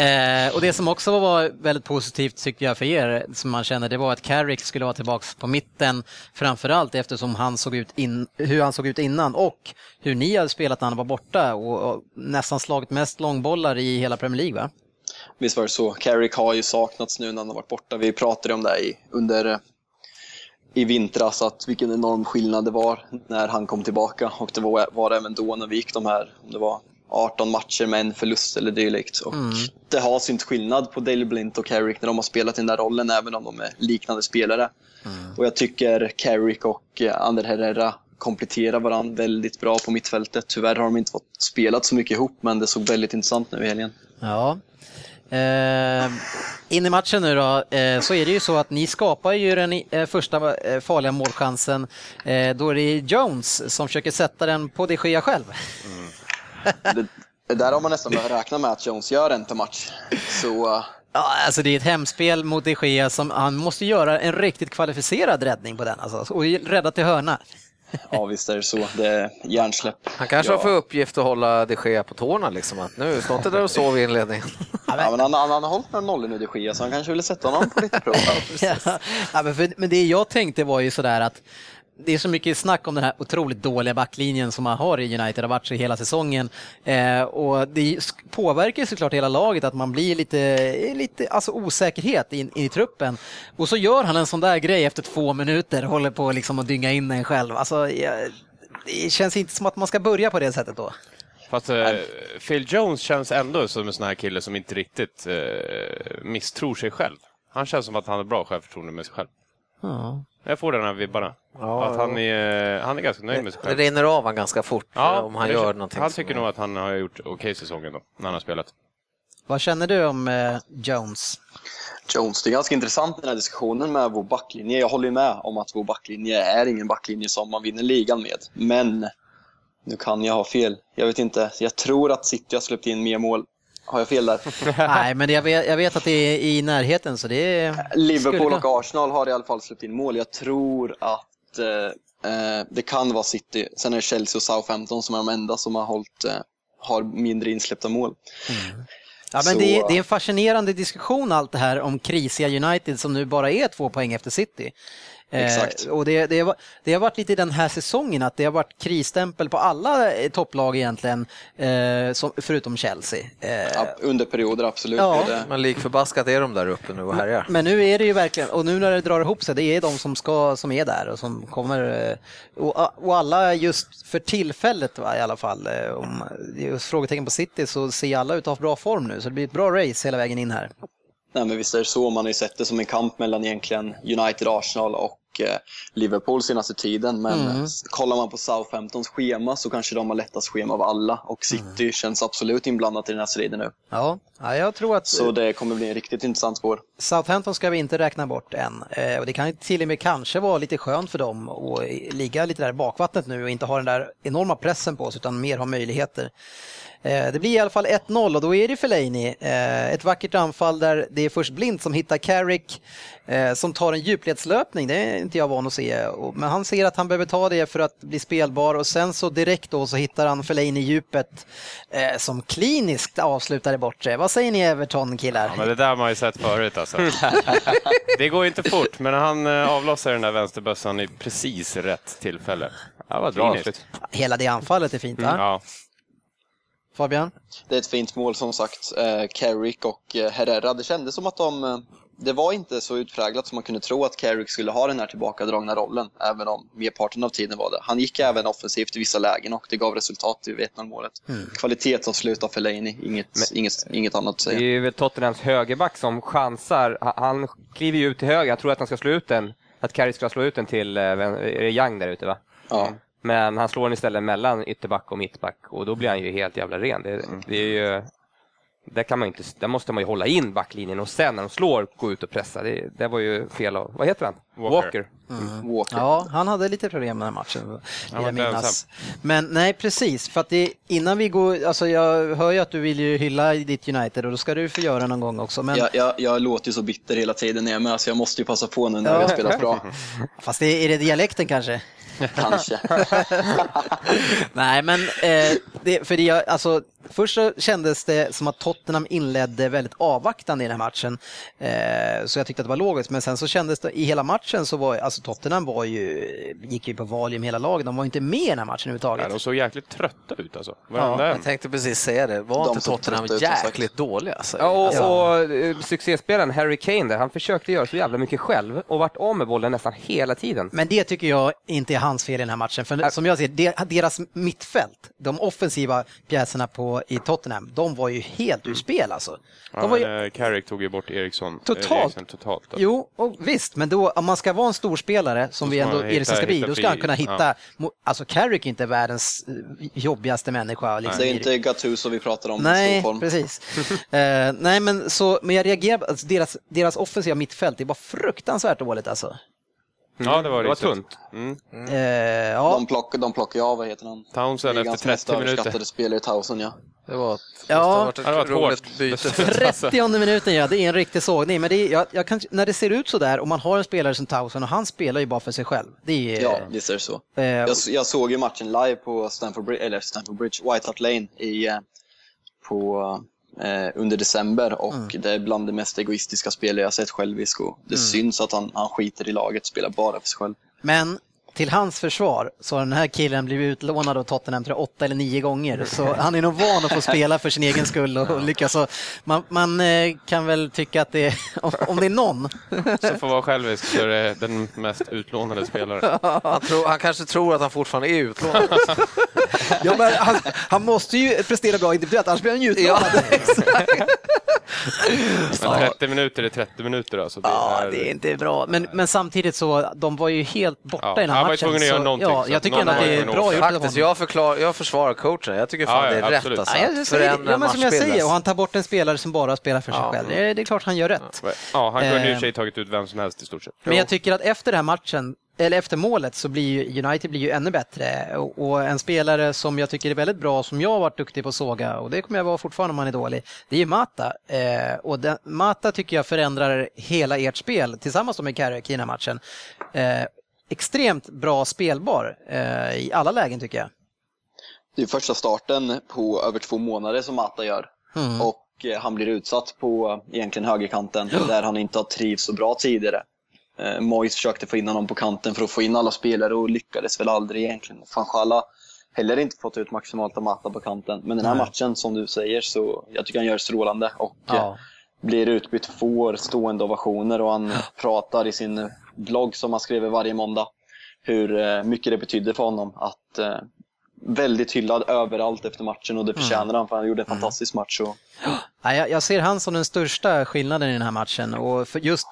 eh, och det som också var väldigt positivt tyckte jag för er, som man kände, det var att Carrick skulle vara tillbaka på mitten framförallt eftersom han såg ut in, hur han såg ut innan och hur ni hade spelat när han var borta och, och nästan slagit mest långbollar i hela Premier League va? Visst var det så. Carrick har ju saknats nu när han har varit borta. Vi pratade om det under i vintras att vilken enorm skillnad det var när han kom tillbaka och det var, var det även då när vi gick de här, om det var 18 matcher med en förlust eller dylikt. Och mm. Det har synt skillnad på Dale Blint och Carrick när de har spelat i den där rollen även om de är liknande spelare. Mm. Och jag tycker Carrick och eh, Ander Herrera kompletterar varandra väldigt bra på mittfältet. Tyvärr har de inte fått spelat så mycket ihop men det såg väldigt intressant nu i helgen. Ja, Eh, in i matchen nu då, eh, så är det ju så att ni skapar ju den eh, första eh, farliga målchansen. Eh, då är det Jones som försöker sätta den på de Gea själv. Mm. det, där har man nästan börjat räkna med att Jones gör en per match. Så... Ja, alltså det är ett hemspel mot de Gea som han måste göra en riktigt kvalificerad räddning på den alltså, och rädda till hörna. Ja, visst är det så. Det är hjärnsläpp. Han kanske ja. har för uppgift att hålla de Gea på tårna. Liksom. Att nu står inte där och sover i inledningen. Ja, men han, han, han har hållit några nollor nu, de Gea, så han kanske ville sätta honom på lite prov. ja, men, för, men det jag tänkte var ju sådär att det är så mycket snack om den här otroligt dåliga backlinjen som man har i United, har varit så hela säsongen. Eh, och det påverkar såklart hela laget att man blir lite, lite alltså osäkerhet in, in, i truppen. Och så gör han en sån där grej efter två minuter, håller på liksom att dynga in en själv. Alltså, det känns inte som att man ska börja på det sättet då. Fast eh, Phil Jones känns ändå som en sån här kille som inte riktigt eh, misstror sig själv. Han känns som att han har bra självförtroende med sig själv. Ja. Jag får den här vibbarna. Ja, att han, är, han är ganska nöjd med sig själv. Det rinner av han ganska fort ja, om han gör någonting. Han tycker nog att han har gjort okej okay säsongen då, när han har spelat. Vad känner du om eh, Jones? Jones, det är ganska intressant den här diskussionen med vår backlinje. Jag håller med om att vår backlinje är ingen backlinje som man vinner ligan med. Men, nu kan jag ha fel. Jag vet inte. Jag tror att City har släppt in mer mål har jag fel där? Nej, men jag vet, jag vet, att det är i närheten så det är... Liverpool och Arsenal har i alla fall släppt in mål. Jag tror att eh, eh, det kan vara City. Sen är det Chelsea och Southampton som är de enda som har, hållit, eh, har mindre insläppta mål. Mm. Ja, men det är, det, är en fascinerande diskussion allt det här om krisiga United som nu bara är två poäng efter City. Exakt. Eh, och det, det, har, det har varit lite den här säsongen att det har varit krisstämpel på alla eh, topplag egentligen, eh, som, förutom Chelsea. Eh, under perioder, absolut. Ja. Men likförbaskat är de där uppe nu och härjar. Men nu är det ju verkligen, och nu när det drar ihop sig, det är de som, ska, som är där och som kommer. Och, och alla just för tillfället va, i alla fall, om just frågetecken på City så ser alla ut att ha bra form nu, så det blir ett bra race hela vägen in här. Nej, men visst är det så. Man har ju sett det som en kamp mellan egentligen United, Arsenal och eh, Liverpool senaste tiden. Men mm. kollar man på Southamptons schema så kanske de har lättast schema av alla och City mm. känns absolut inblandat i den här striden nu. Ja, ja jag tror att... Så det kommer bli en riktigt intressant spår. Southampton ska vi inte räkna bort än eh, och det kan till och med kanske vara lite skönt för dem att ligga lite där i bakvattnet nu och inte ha den där enorma pressen på sig utan mer ha möjligheter. Eh, det blir i alla fall 1-0 och då är det Fellaini. Eh, ett vackert anfall där det är först Blind som hittar Carrick eh, som tar en djupledslöpning. Det är inte jag van att se. Men han ser att han behöver ta det för att bli spelbar och sen så direkt då så hittar han Fellaini i djupet som kliniskt avslutar det bort. Vad säger ni Everton killar? Ja, men det där har man ju sett förut alltså. det går inte fort men han avlossar den där vänsterbössan i precis rätt tillfälle. Ja, vad bra Hela det anfallet är fint va? Mm, ja. Fabian? Det är ett fint mål som sagt. Eh, Carrick och eh, Herrera, det kändes som att de... Eh, det var inte så utpräglat som man kunde tro att Carrick skulle ha den här tillbakadragna rollen, även om merparten av tiden var det. Han gick även offensivt i vissa lägen och det gav resultat i 1-0-målet. Mm. Kvalitetsavslut av Fellaini, inget, Men, inget, inget annat att säga. Det är väl Tottenhams högerback som chansar. Han kliver ju ut till höger, jag tror att han ska slå ut den, att Carrick ska slå ut den till eh, Young där ute va? Ja. Men han slår den istället mellan ytterback och mittback och då blir han ju helt jävla ren. Det, mm. det är ju, där, kan man inte, där måste man ju hålla in backlinjen och sen när de slår gå ut och pressa. Det, det var ju fel av, vad heter han? Walker. Walker. Mm. Walker. Ja, han hade lite problem med den här matchen. Jag minnas. Men nej, precis. För att det, innan vi går, alltså jag hör ju att du vill ju hylla ditt United och då ska du få göra någon gång också. Men... Jag, jag, jag låter ju så bitter hela tiden när jag är med så jag måste ju passa på nu när ja. vi har spelat bra. Fast det, är det dialekten kanske? Kanske. Nej, men eh, det, för det, alltså, först så kändes det som att Tottenham inledde väldigt avvaktande i den här matchen. Eh, så jag tyckte att det var logiskt, men sen så kändes det i hela matchen så var alltså Tottenham var ju, gick ju på valium hela laget. De var inte med i den här matchen överhuvudtaget. Ja, de såg jäkligt trötta ut alltså. Ja, jag tänkte precis säga det. Var de inte Tottenham jäkligt dåliga? Alltså? Ja, och, och, och eh, succéspelaren Harry Kane där, han försökte göra så jävla mycket själv och vart av med bollen nästan hela tiden. Men det tycker jag inte är hans fel i den här matchen. För som jag ser deras mittfält, de offensiva pjäserna på, i Tottenham, de var ju helt ur spel alltså. Ja, var ju... Carrick tog ju bort Eriksson. Totalt. Eriksson totalt. Jo, och visst, men då, om man ska vara en storspelare som vi ändå i det ska bli, då ska han kunna hitta, ja. alltså Carrick är inte världens eh, jobbigaste människa. Liksom. Det är inte Gattuso vi pratar om Nej, precis. uh, nej, men, så, men jag reagerar, alltså, deras, deras offensiva mittfält, det var fruktansvärt dåligt alltså. Mm. Ja, det var, det var tunt. Mm. Mm. Uh, ja. De plockade de plockar ju av, vad heter han? Townsend efter 30 minuter. spelare Townsend, ja. Det var, ja, det var ett roligt byte. 30 minuten, ja, det är en riktig sågning. Men det är, jag, jag kan, när det ser ut så där och man har en spelare som Townsend och han spelar ju bara för sig själv. Det är, ja, visst är det så. Eh, jag, jag, såg ju matchen live på Stamford Bridge, eller Stamford Bridge, White Hart Lane i, eh, på eh, under december och mm. det är bland de mest egoistiska spel jag sett självisk och det mm. syns att han, han skiter i laget, spelar bara för sig själv. Men till hans försvar så har den här killen blivit utlånad av Tottenham tror jag, åtta eller nio gånger. Så han är nog van att få spela för sin egen skull och lyckas. Så man, man eh, kan väl tycka att det är, om det är någon. Så får vara självisk så är det den mest utlånade spelaren. Han, tror, han kanske tror att han fortfarande är utlånad. Ja, men han, han måste ju prestera bra individuellt, annars blir han ju utlånad. Ja, Men 30 minuter är 30 minuter alltså. Det ja, är... det är inte bra. Men, men samtidigt så, de var ju helt borta ja, i den här. Han var tvungen att göra någonting. Ja, jag tycker ändå att det är bra gjort Faktiskt, jag, förklar, jag försvarar coachen. Jag tycker fan ja, det är absolut. rätt alltså. Ja, säger, ja, men som jag säger, och han tar bort en spelare som bara spelar för sig själv. Det är, klart han gör rätt. Ja, han kunde ju i sig eh, tagit ut vem som helst i stort sett. Men jag tycker att efter den här matchen eller efter målet så blir ju United blir ju ännu bättre och, en spelare som jag tycker är väldigt bra, som jag har varit duktig på att såga och det kommer jag vara fortfarande om man är dålig, det är ju Mata. Eh, och den, Mata tycker jag förändrar hela ert spel tillsammans med Carrick i den här matchen. Eh, extremt bra spelbar eh, i alla lägen tycker jag. Det är första starten på över två månader som Mata gör. Mm. Och eh, han blir utsatt på egentligen högerkanten där han inte har trivts så bra tidigare. Eh, Mois försökte få in honom på kanten för att få in alla spelare och lyckades väl aldrig egentligen. Fanchalla heller inte fått ut maximalt av Mata på kanten. Men den här Nej. matchen, som du säger, så jag tycker han gör strålande och ja. eh, blir utbytt, får stående ovationer och han pratar i sin blogg som han skriver varje måndag hur eh, mycket det betydde för honom att väldigt hyllad överallt efter matchen och det förtjänar mm. han för han gjorde en fantastisk match. Och jag, jag ser han som den största skillnaden i den här matchen och just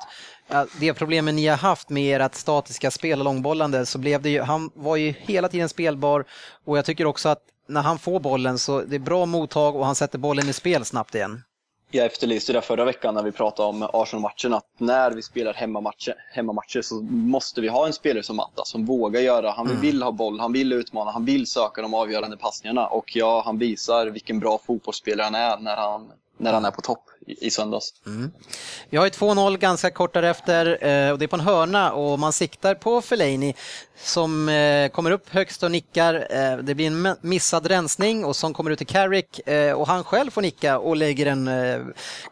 det problemen ni har haft med ert statiska spel och långbollande så blev det ju, han var ju hela tiden spelbar och jag tycker också att när han får bollen så det är bra mottag och han sätter bollen i spel snabbt igen. Jag efterlyste det förra veckan när vi pratade om Arsenal-matchen att när vi spelar hemmamatcher, hemmamatcher så måste vi ha en spelare som Matta som vågar göra, han mm. vill ha boll, han vill utmana, han vill söka de avgörande passningarna. Och ja, han visar vilken bra fotbollsspelare han är när han, när han är på topp i söndags. Mm. Vi har ju 2-0 ganska kort därefter eh, och det är på en hörna och man siktar på Fellaini som eh, kommer upp högst och nickar. Eh, det blir en missad rensning och som kommer ut till Carrick och han själv får nicka och lägger den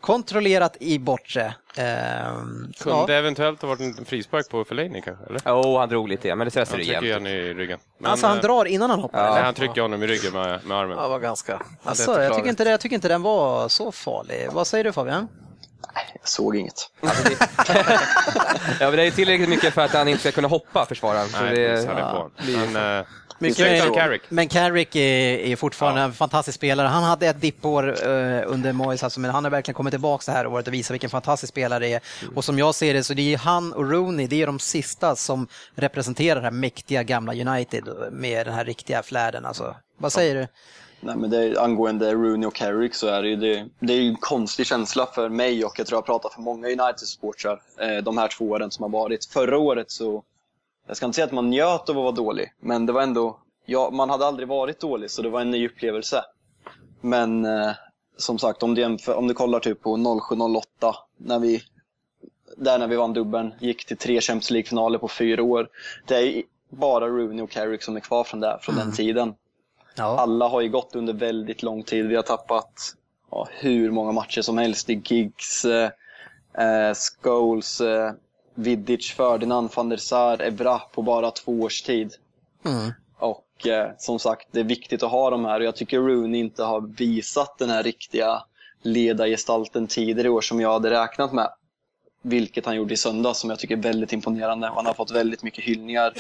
kontrollerat i bortre. Kunde ja. eventuellt ha varit en frispark på Fellaini kanske? Eller? Jo, oh, han drog lite, ja, men det stressar jämt. Han i ryggen. Men, alltså han drar innan han hoppar? Ja. Nej, han trycker honom i ryggen med, med armen. Ja, var ganska... Alltså, jag, tycker inte det, jag tycker inte den var så farlig. Vad säger du Fabian? Nej, jag såg inget. ja, men det är tillräckligt mycket för att han inte ska kunna hoppa, försvararen. Nej, det, ja, men, mycket, Carrick. Men Carrick är, är fortfarande ja. en fantastisk spelare. Han hade ett dippår uh, under Moyes, alltså, men han har verkligen kommit tillbaka det här året och visat vilken fantastisk spelare det är. Mm. Och som jag ser det så det är han och Rooney, det är de sista som representerar det här mäktiga gamla United med den här riktiga flärden. Alltså. Vad säger ja. du? Nej, men det angående Rooney och Carrick så är det ju det, det är en konstig känsla för mig och jag tror jag pratar för många United-supportrar eh, de här två åren som har varit. Förra året så, jag ska inte säga att man njöt av att vara dålig, men det var ändå, ja, man hade aldrig varit dålig så det var en ny upplevelse. Men eh, som sagt, om du, jämför, om du kollar typ på 07-08, när vi, där när vi vann dubbeln, gick till tre Champions League-finaler på fyra år. Det är bara Rooney och Carrick som är kvar från, där, från mm. den tiden. Ja. Alla har ju gått under väldigt lång tid. Vi har tappat ja, hur många matcher som helst i Giggs, eh, eh, Scholes, eh, Vidic, Ferdinand, van der Sar, Evra på bara två års tid. Mm. Och eh, som sagt, det är viktigt att ha de här och jag tycker Rooney inte har visat den här riktiga ledargestalten tidigare i år som jag hade räknat med vilket han gjorde i söndag som jag tycker är väldigt imponerande. Han har fått väldigt mycket hyllningar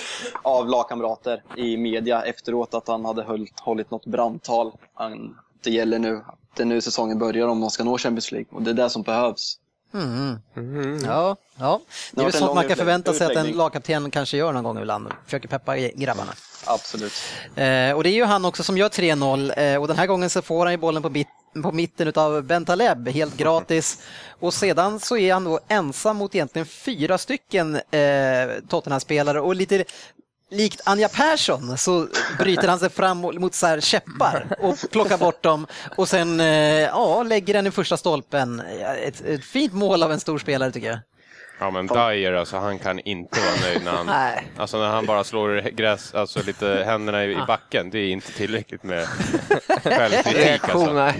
av lagkamrater i media efteråt att han hade hållit, hållit något brandtal. Han, det gäller nu. Det är nu säsongen börjar om de ska nå Champions League och det är det som behövs. Mm. Mm. Ja, ja, det är väl sånt man kan förvänta sig att en lagkapten kanske gör någon gång ibland. Försöker peppa grabbarna. Absolut. Eh, och det är ju han också som gör 3-0 eh, och den här gången så får han ju bollen på bit på mitten av Bentaleb helt gratis. Och sedan så är han då ensam mot egentligen fyra stycken eh, Tottenham-spelare och lite likt Anja Persson så bryter han sig fram mot så här käppar och plockar bort dem och sen eh, ja, lägger den i första stolpen. Ett, ett fint mål av en stor spelare tycker jag. Ja men Dyer alltså, han kan inte vara nöjd när han, alltså, när han bara slår gräs, alltså lite händerna i, i backen. Det är inte tillräckligt med självkritik alltså.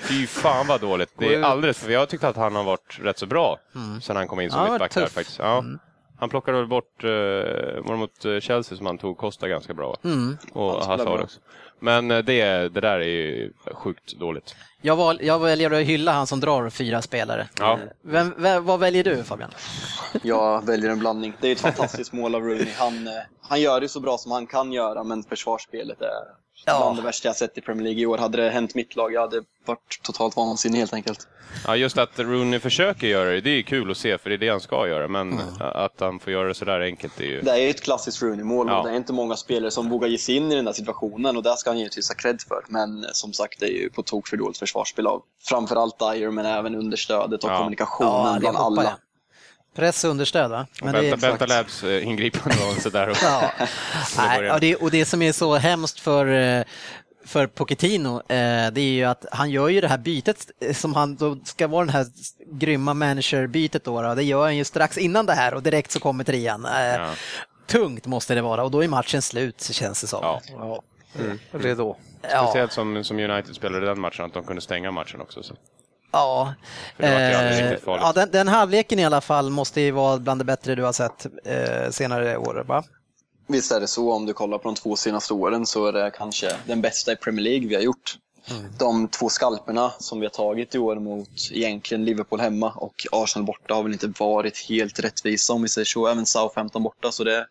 Fy fan vad dåligt. Det är alldeles för jag tyckte att han har varit rätt så bra mm. sen han kom in som ja, mittback där faktiskt. Ja. Mm. Han plockade väl bort, eh, var mot eh, Chelsea som han tog Costa ganska bra. Mm. Och Hazard också. Men eh, det, det där är ju sjukt dåligt. Jag, val, jag väljer att hylla han som drar fyra spelare. Ja. Vem, vem, vad väljer du Fabian? Jag väljer en blandning. Det är ett fantastiskt mål av Rooney. Han, han gör det så bra som han kan göra, men försvarsspelet är ja. bland det värsta jag sett i Premier League i år. Hade det hänt mitt lag, jag hade varit totalt vansinnig helt enkelt. Ja, just att Rooney försöker göra det, det är kul att se för det är det han ska göra. Men mm. att han får göra det sådär enkelt är ju... Det är ett klassiskt Rooney-mål ja. det är inte många spelare som vågar ge sig in i den där situationen och det ska han givetvis ha cred för. Men som sagt, det är ju på tok för dåligt försvarsspel av framförallt Dyer men även understödet och ja. kommunikationen ja, bland alla. Press understöd va? Men och Benta, Benta Labs eh, ingripande var sådär också. ja. Nej, och, det, och det som är så hemskt för eh, för Pochettino, eh, det är ju att han gör ju det här bytet som han då ska vara den här grymma managerbytet då, då. Det gör han ju strax innan det här och direkt så kommer trean. Ja. Tungt måste det vara och då är matchen slut känns det som. Ja. Ja. Mm. Det är då. Speciellt som, som United spelade den matchen, att de kunde stänga matchen också. Så. Ja, eh, ja den, den halvleken i alla fall måste ju vara bland det bättre du har sett eh, senare år, va? Visst är det så, om du kollar på de två senaste åren så är det kanske den bästa i Premier League vi har gjort. Mm. De två skalperna som vi har tagit i år mot egentligen Liverpool hemma och Arsenal borta har väl inte varit helt rättvisa om vi säger så. Även Southampton borta, så det är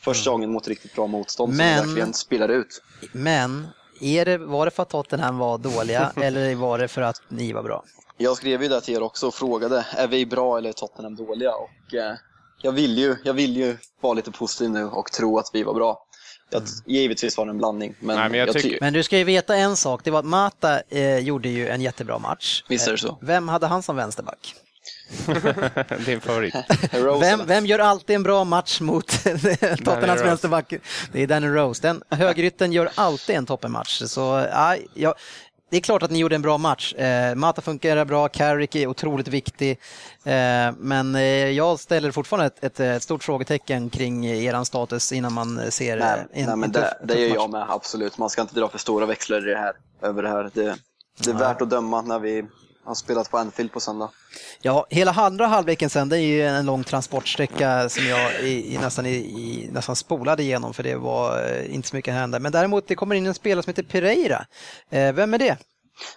första mm. gången mot riktigt bra motstånd men, som verkligen spelar ut. Men är det, var det för att Tottenham var dåliga eller var det för att ni var bra? Jag skrev ju det till er också och frågade, är vi bra eller är Tottenham dåliga? Och eh, jag vill ju, jag vill ju vara lite positiv nu och tro att vi var bra. Jag, givetvis var det en blandning. Men, Nej, men jag jag tycker- ty- Men du ska ju veta en sak, det var att Mata eh, gjorde ju en jättebra match. Visst är det Eh, så. Vem hade han som vänsterback? Din favorit. Vem, vem gör alltid en bra match mot Tottenhams vänsterback? Det är Danny Rose. Den högerytten gör alltid en toppenmatch. Så, ja, ja, det är klart att ni gjorde en bra match. Eh, Mata fungerar bra, Carrick är otroligt viktig. Eh, men eh, jag ställer fortfarande ett, ett, ett stort frågetecken kring er status innan man ser eh, Nej, en, nej, men en det, tuff- det tuff gör jag med, absolut. Man ska inte dra för stora växlar i det här, över det här. Det, det är värt att döma när vi har spelat på Anfield på söndag. Ja, hela andra halvleken sen, det är ju en lång transportsträcka som jag i, i, nästan, i, nästan spolade igenom för det var eh, inte så mycket hända. Men däremot, det kommer in en spelare som heter Pereira. Eh, vem är det?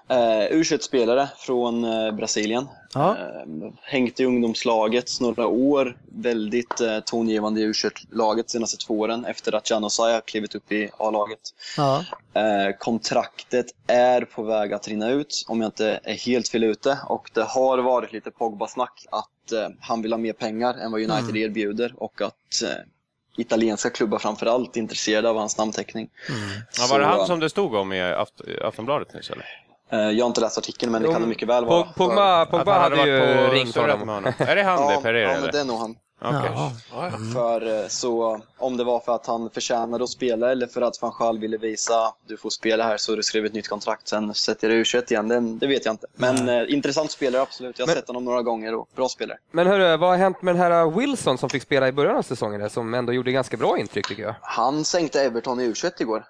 Eh, U21-spelare från eh, Brasilien. Ja. Eh, hängt i ungdomslaget några år. Väldigt eh, tongivande i U21-laget de senaste två åren efter att Janosaj har klivit upp i A-laget. Ja. Eh, kontraktet är på väg att rinna ut om jag inte är helt fel ute. Och det har varit lite Pogba-snack att eh, han vill ha mer pengar än vad United erbjuder och att eh, italienska klubbar framförallt är intresserade av hans namnteckning. Ja, var det Så, han som det stod om i Aft Aftonbladet nyss eller? Eh, jag har inte läst artikeln men det kan det mycket väl vara. Pog- Pogba, Pogba han hade ju varit på ringt honom. honom. Är det han det, Ja, Pereira? ja men det är nog han. Okej. Jaha. För eh, så om det var för att han förtjänade att spela eller för att van Gaal ville visa du får spela här så du skrev ett nytt kontrakt. Sen sätter jag U21 igen, den, det vet jag inte. Men eh, intressant spelare absolut. Jag har Men- sett honom några gånger och bra spelare. Men hörru, vad har hänt med den här Wilson som fick spela i början av säsongen där, som ändå gjorde ganska bra intryck tycker jag? Han sänkte Everton i U21 igår.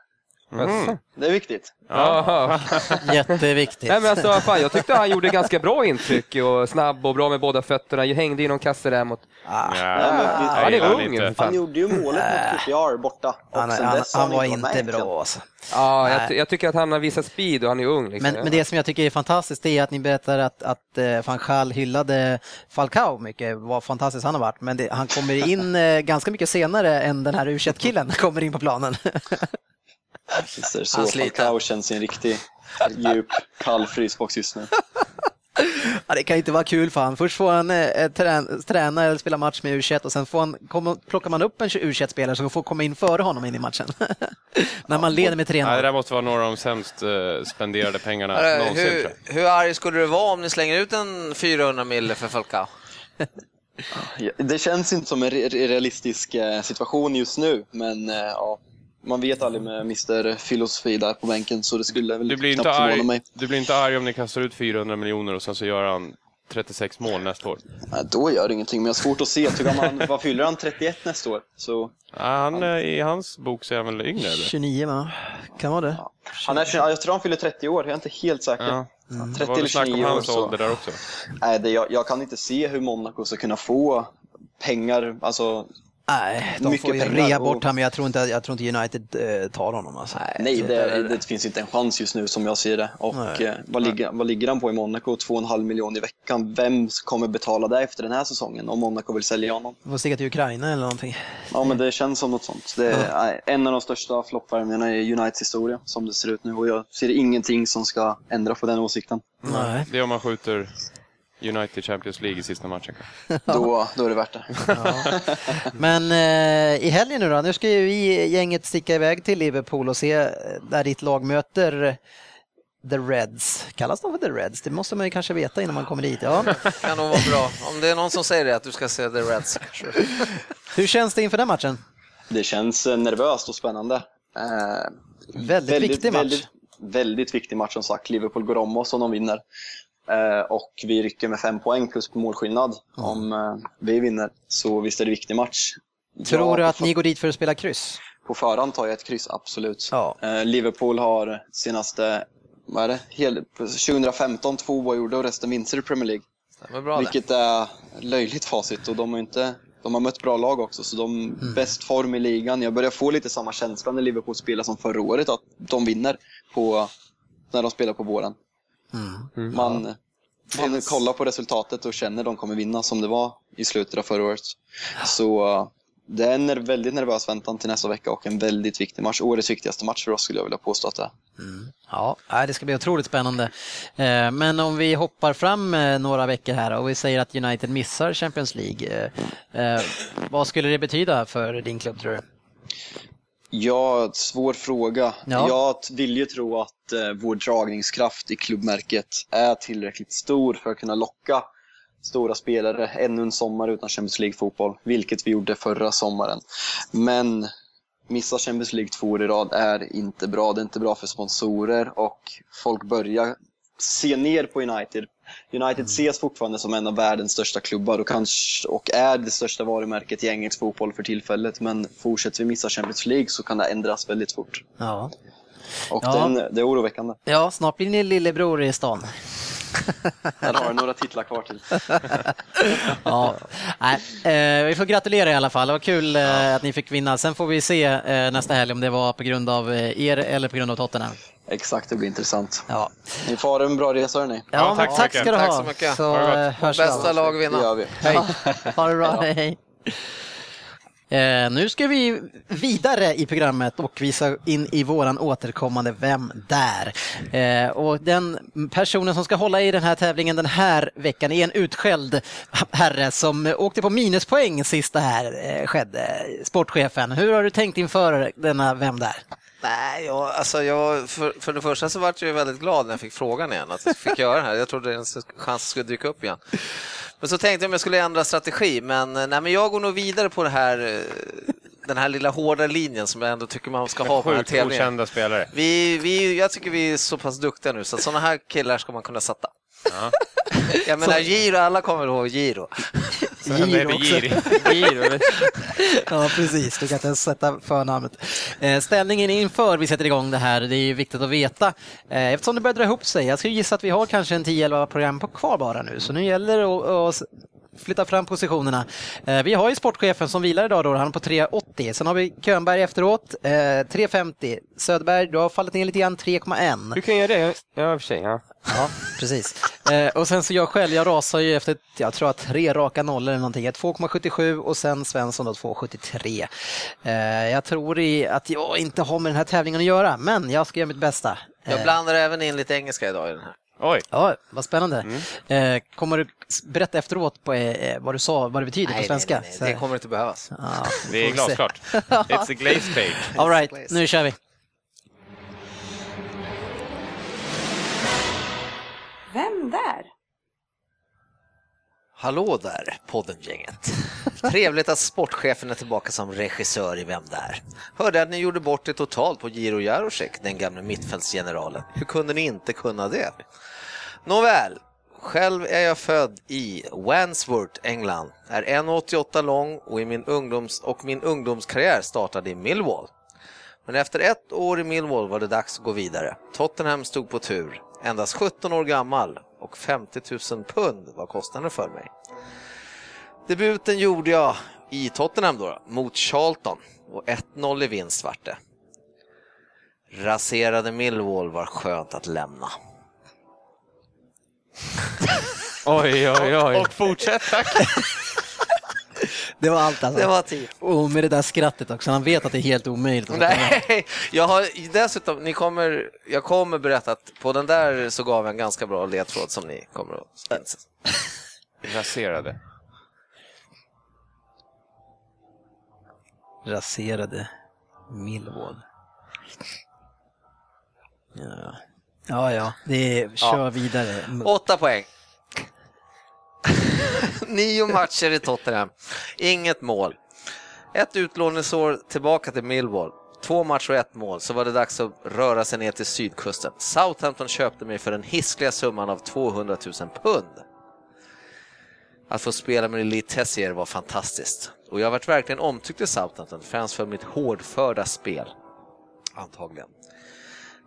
Jaså? Det är viktigt. Jaha. Jätteviktigt. Nej men alltså, fan, jag tyckte han gjorde ganska bra intryck och snabb och bra med båda fötterna. Hängde i någon kasse där mot... Ah, Nej, Ja, men Han är ung Han fan. gjorde ju målet mot QPR borta. Han, han, han var inte bra alltså. Ja, jag, jag tycker att han har visat speed och han är ung. Liksom. Men, men det som jag tycker är fantastiskt är att ni berättar att, att eh, van Gaal hyllade Falcao mycket, vad fantastiskt han har varit. Men det, han kommer in eh, ganska mycket senare än den här u killen kommer in på planen. Det så. Han. Falcao känns i en riktig djup, kall frysbox just nu. ja, det kan inte vara kul för han. Först får han eh, trän, träna eller spela match med u och sen får han, kommer, plockar man upp en u spelare som får komma in före honom in i matchen. När man leder med 3-0. Nej, det där måste vara några av de sämst uh, spenderade pengarna Hörru, någonsin. hur, hur arg skulle du vara om ni slänger ut en 400 mille för Falcao? Ja, Det känns inte som en re- re- realistisk eh, situation just nu, men eh, ja, man vet aldrig med Mr Filosofi där på bänken så det skulle väl Du blir, inte knappt förvåna arg, mig. du blir inte arg om ni kastar ut 400 miljoner och sen så gör han 36 mål nästa år? Nej, då gör det ingenting, men jag har svårt att se. Vad fyller han? 31 nästa år? Så, Ja, han, eh, I hans bok så är han väl yngre? Eller? 29 va? Kan vara det. han är, ja, jag tror han fyller 30 år, jag är inte helt säker. Ja. Det 30 var väl eller snack om 29 år. hans Så. ålder där också. Nej, det, jag, jag kan inte se hur Monaco ska kunna få pengar, alltså Nej, de Mycket får ju rea bort honom, men jag tror inte, jag tror inte United eh, tar honom. Alltså. Nej, det, det finns inte en chans just nu som jag ser det. Och eh, vad, ligger, vad ligger han på i Monaco? 2,5 miljoner i veckan. Vem kommer betala det efter den här säsongen om Monaco vill sälja honom? Får sticka till Ukraina eller någonting. Ja, men det känns som något sånt. Det är nej, en av de största floppvärvningarna i Uniteds historia som det ser ut nu och jag ser ingenting som ska ändra på den åsikten. Nej. Det är om man skjuter United Champions League i sista matchen. Då, då är det värt det. Men eh, i helgen nu då, nu ska ju vi gänget sticka iväg till Liverpool och se eh, där ditt lag möter The Reds. Kallas de för The Reds? Det måste man ju kanske veta innan man kommer dit. Ja. Kan nog vara bra. Om det är någon som säger det, att du ska se The Reds. kanske. Hur känns det inför den matchen? Det känns eh, nervöst och spännande. Eh, Väldigt, viktig match. Väldigt, väldigt viktig match som sagt. Liverpool går om oss om de vinner. Eh, och vi rycker med fem poäng plus på målskillnad om eh, vi vinner. Så visst är det en viktig match. Tror du att ni går dit för att spela kryss? på förhand tar jag ett kryss, absolut. Ja. Eh, Liverpool har senaste, vad är det, Hel, 2015 två oavgjorda och resten vinster i Premier League. Det är bra det. Vilket är löjligt facit och de har inte de har mött bra lag också, så de Mm. bäst form i ligan. Jag börjar få lite samma känsla när Liverpool spelar som förra året, att de vinner på, när de spelar på våren. Mm. Man, man kollar på resultatet och känner de kommer vinna som det var i slutet av förra året. Så det är en väldigt nervös väntan till nästa vecka och en väldigt viktig match. Årets viktigaste match för oss skulle jag vilja påstå att det är. Mm. Ja, det ska bli otroligt spännande. Eh, men om vi hoppar fram eh, några veckor här och vi säger att United missar Champions League. Eh, vad skulle det betyda för din klubb tror du? Ja, svår fråga. Ja. Jag vill ju tro att eh, vår dragningskraft i klubbmärket är tillräckligt stor för att kunna locka stora spelare ännu en sommar utan Champions League-fotboll, vilket vi gjorde förra sommaren. Men missa Champions League två år i rad är inte bra. Det är inte bra för sponsorer och folk börjar se ner på United. United ses fortfarande som en av världens största klubbar och, kanske, och är det största varumärket i engelsk fotboll för tillfället. Men fortsätter vi missa Champions League så kan det ändras väldigt fort. Ja. Och ja. Den, det är oroväckande. Ja, snart blir ni lillebror i stan. Den har några titlar kvar till. ja. Nej, eh, vi får gratulera i alla fall. Det var kul eh, ja. att ni fick vinna. Sen får vi se eh, nästa helg om det var på grund av er eller på grund av Tottenham. Exakt, det blir intressant. Ja. Ni får ha en bra resa hörni. Ja, ja tack, tack ska du ha. Tack så mycket. Så, Bästa lag vinna. Det gör vi. Hej. ha det bra, hej. Eh, nu ska vi vidare i programmet och visa in i våran återkommande Vem där? Eh, och den personen som ska hålla i den här tävlingen den här veckan är en utskälld herre som åkte på minuspoäng sist det här eh, skedde. Sportchefen, hur har du tänkt inför denna Vem där? Nej, jag, alltså jag, för, för det första så var jag väldigt glad när jag fick frågan igen, att jag fick göra det här. Jag trodde en chans skulle dyka upp igen. Men så tänkte jag om jag skulle ändra strategi, men, eh, nej, men jag går nog vidare på det här, eh, den här lilla hårda linjen som jag ändå tycker man ska ha på den här tävlingen. okända spelare. Vi, vi, jag tycker vi är så pass duktiga nu, så att sådana här killar ska man kunna sätta. Ja. Jag menar Giro, alla kommer ihåg Giro. Giro också. Giro. ja, precis. Du kan inte ens sätta förnamnet. Eh, ställningen inför vi sätter igång det här, det är viktigt att veta. Eh, eftersom det börjar dra ihop sig. Jag skulle gissa att vi har kanske en 10-11 program på kvar bara nu, så nu gäller det att flytta fram positionerna. Eh, vi har ju sportchefen som vilar idag, då, han är på 3,80. Sen har vi Könberg efteråt, 3,50. Söderberg, du har fallit ner lite grann, 3,1. Du kan göra det, ja i och för sig. Ja. Ja, precis. Eh, och sen så jag själv, jag rasar ju efter, jag tror att tre raka nollor eller någonting. 2,77 och sen Svensson då 2,73. Eh, jag tror i, att jag inte har med den här tävlingen att göra, men jag ska göra mitt bästa. Jag blandar även in lite engelska idag i den här. Oj. Ja, vad spännande. Mm. Eh, kommer du berätta efteråt på, eh, vad du sa, vad det betyder nej, på svenska? Nej, nej, det kommer inte behövas. Ah, det är glasklart. It's a glaze page. All right, nu kör vi. Vem där? Hallå där, poddengänget. Trevligt att sportchefen är tillbaka som regissör i Vem där? Hörde att ni gjorde bort det totalt på Giro Jarosek, den gamle mittfältsgeneralen. Hur kunde ni inte kunna det? Nåväl, själv är jag född i Wandsworth, England, är 1,88 lång och, i min ungdoms och min ungdomskarriär startade i Millwall. Men efter ett år i Millwall var det dags att gå vidare. Tottenham stod på tur endast 17 år gammal och 50 000 pund var kostnaden för mig. Debuten gjorde jag i Tottenham då, mot Charlton och 1-0 i vinst vart det. Raserade Millwall var skönt att lämna. oj, oj, oj. Och fortsätt tack. Det var allt alltså. Det var tid. Och med det där skrattet också, han vet att det är helt omöjligt. Nej, jag har dessutom, ni kommer, jag kommer berätta att på den där så gav jag en ganska bra ledtråd som ni kommer att. Raserade. Raserade Millwall. Ja, ja, ja. det är, kör ja. vidare. Åtta poäng. Nio matcher i Tottenham, inget mål. Ett utlåningsår tillbaka till Millwall. Två matcher och ett mål, så var det dags att röra sig ner till sydkusten. Southampton köpte mig för den hiskliga summan av 200 000 pund. Att få spela med Elite Tessier var fantastiskt. Och jag varit verkligen omtyckt i Southampton, främst för mitt hårdförda spel. Antagligen.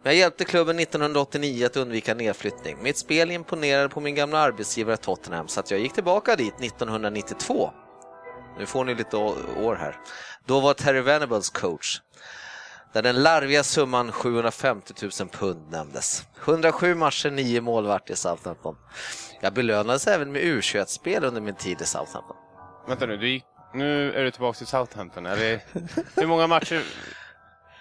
Men Jag hjälpte klubben 1989 att undvika nedflyttning. Mitt spel imponerade på min gamla arbetsgivare Tottenham så att jag gick tillbaka dit 1992. Nu får ni lite år här. Då var Terry Venables coach. Där den larviga summan 750 000 pund nämndes. 107 matcher, 9 mål vart i Southampton. Jag belönades även med U21-spel under min tid i Southampton. Vänta nu, du gick nu är du tillbaka till Southampton. Eller, hur många matcher?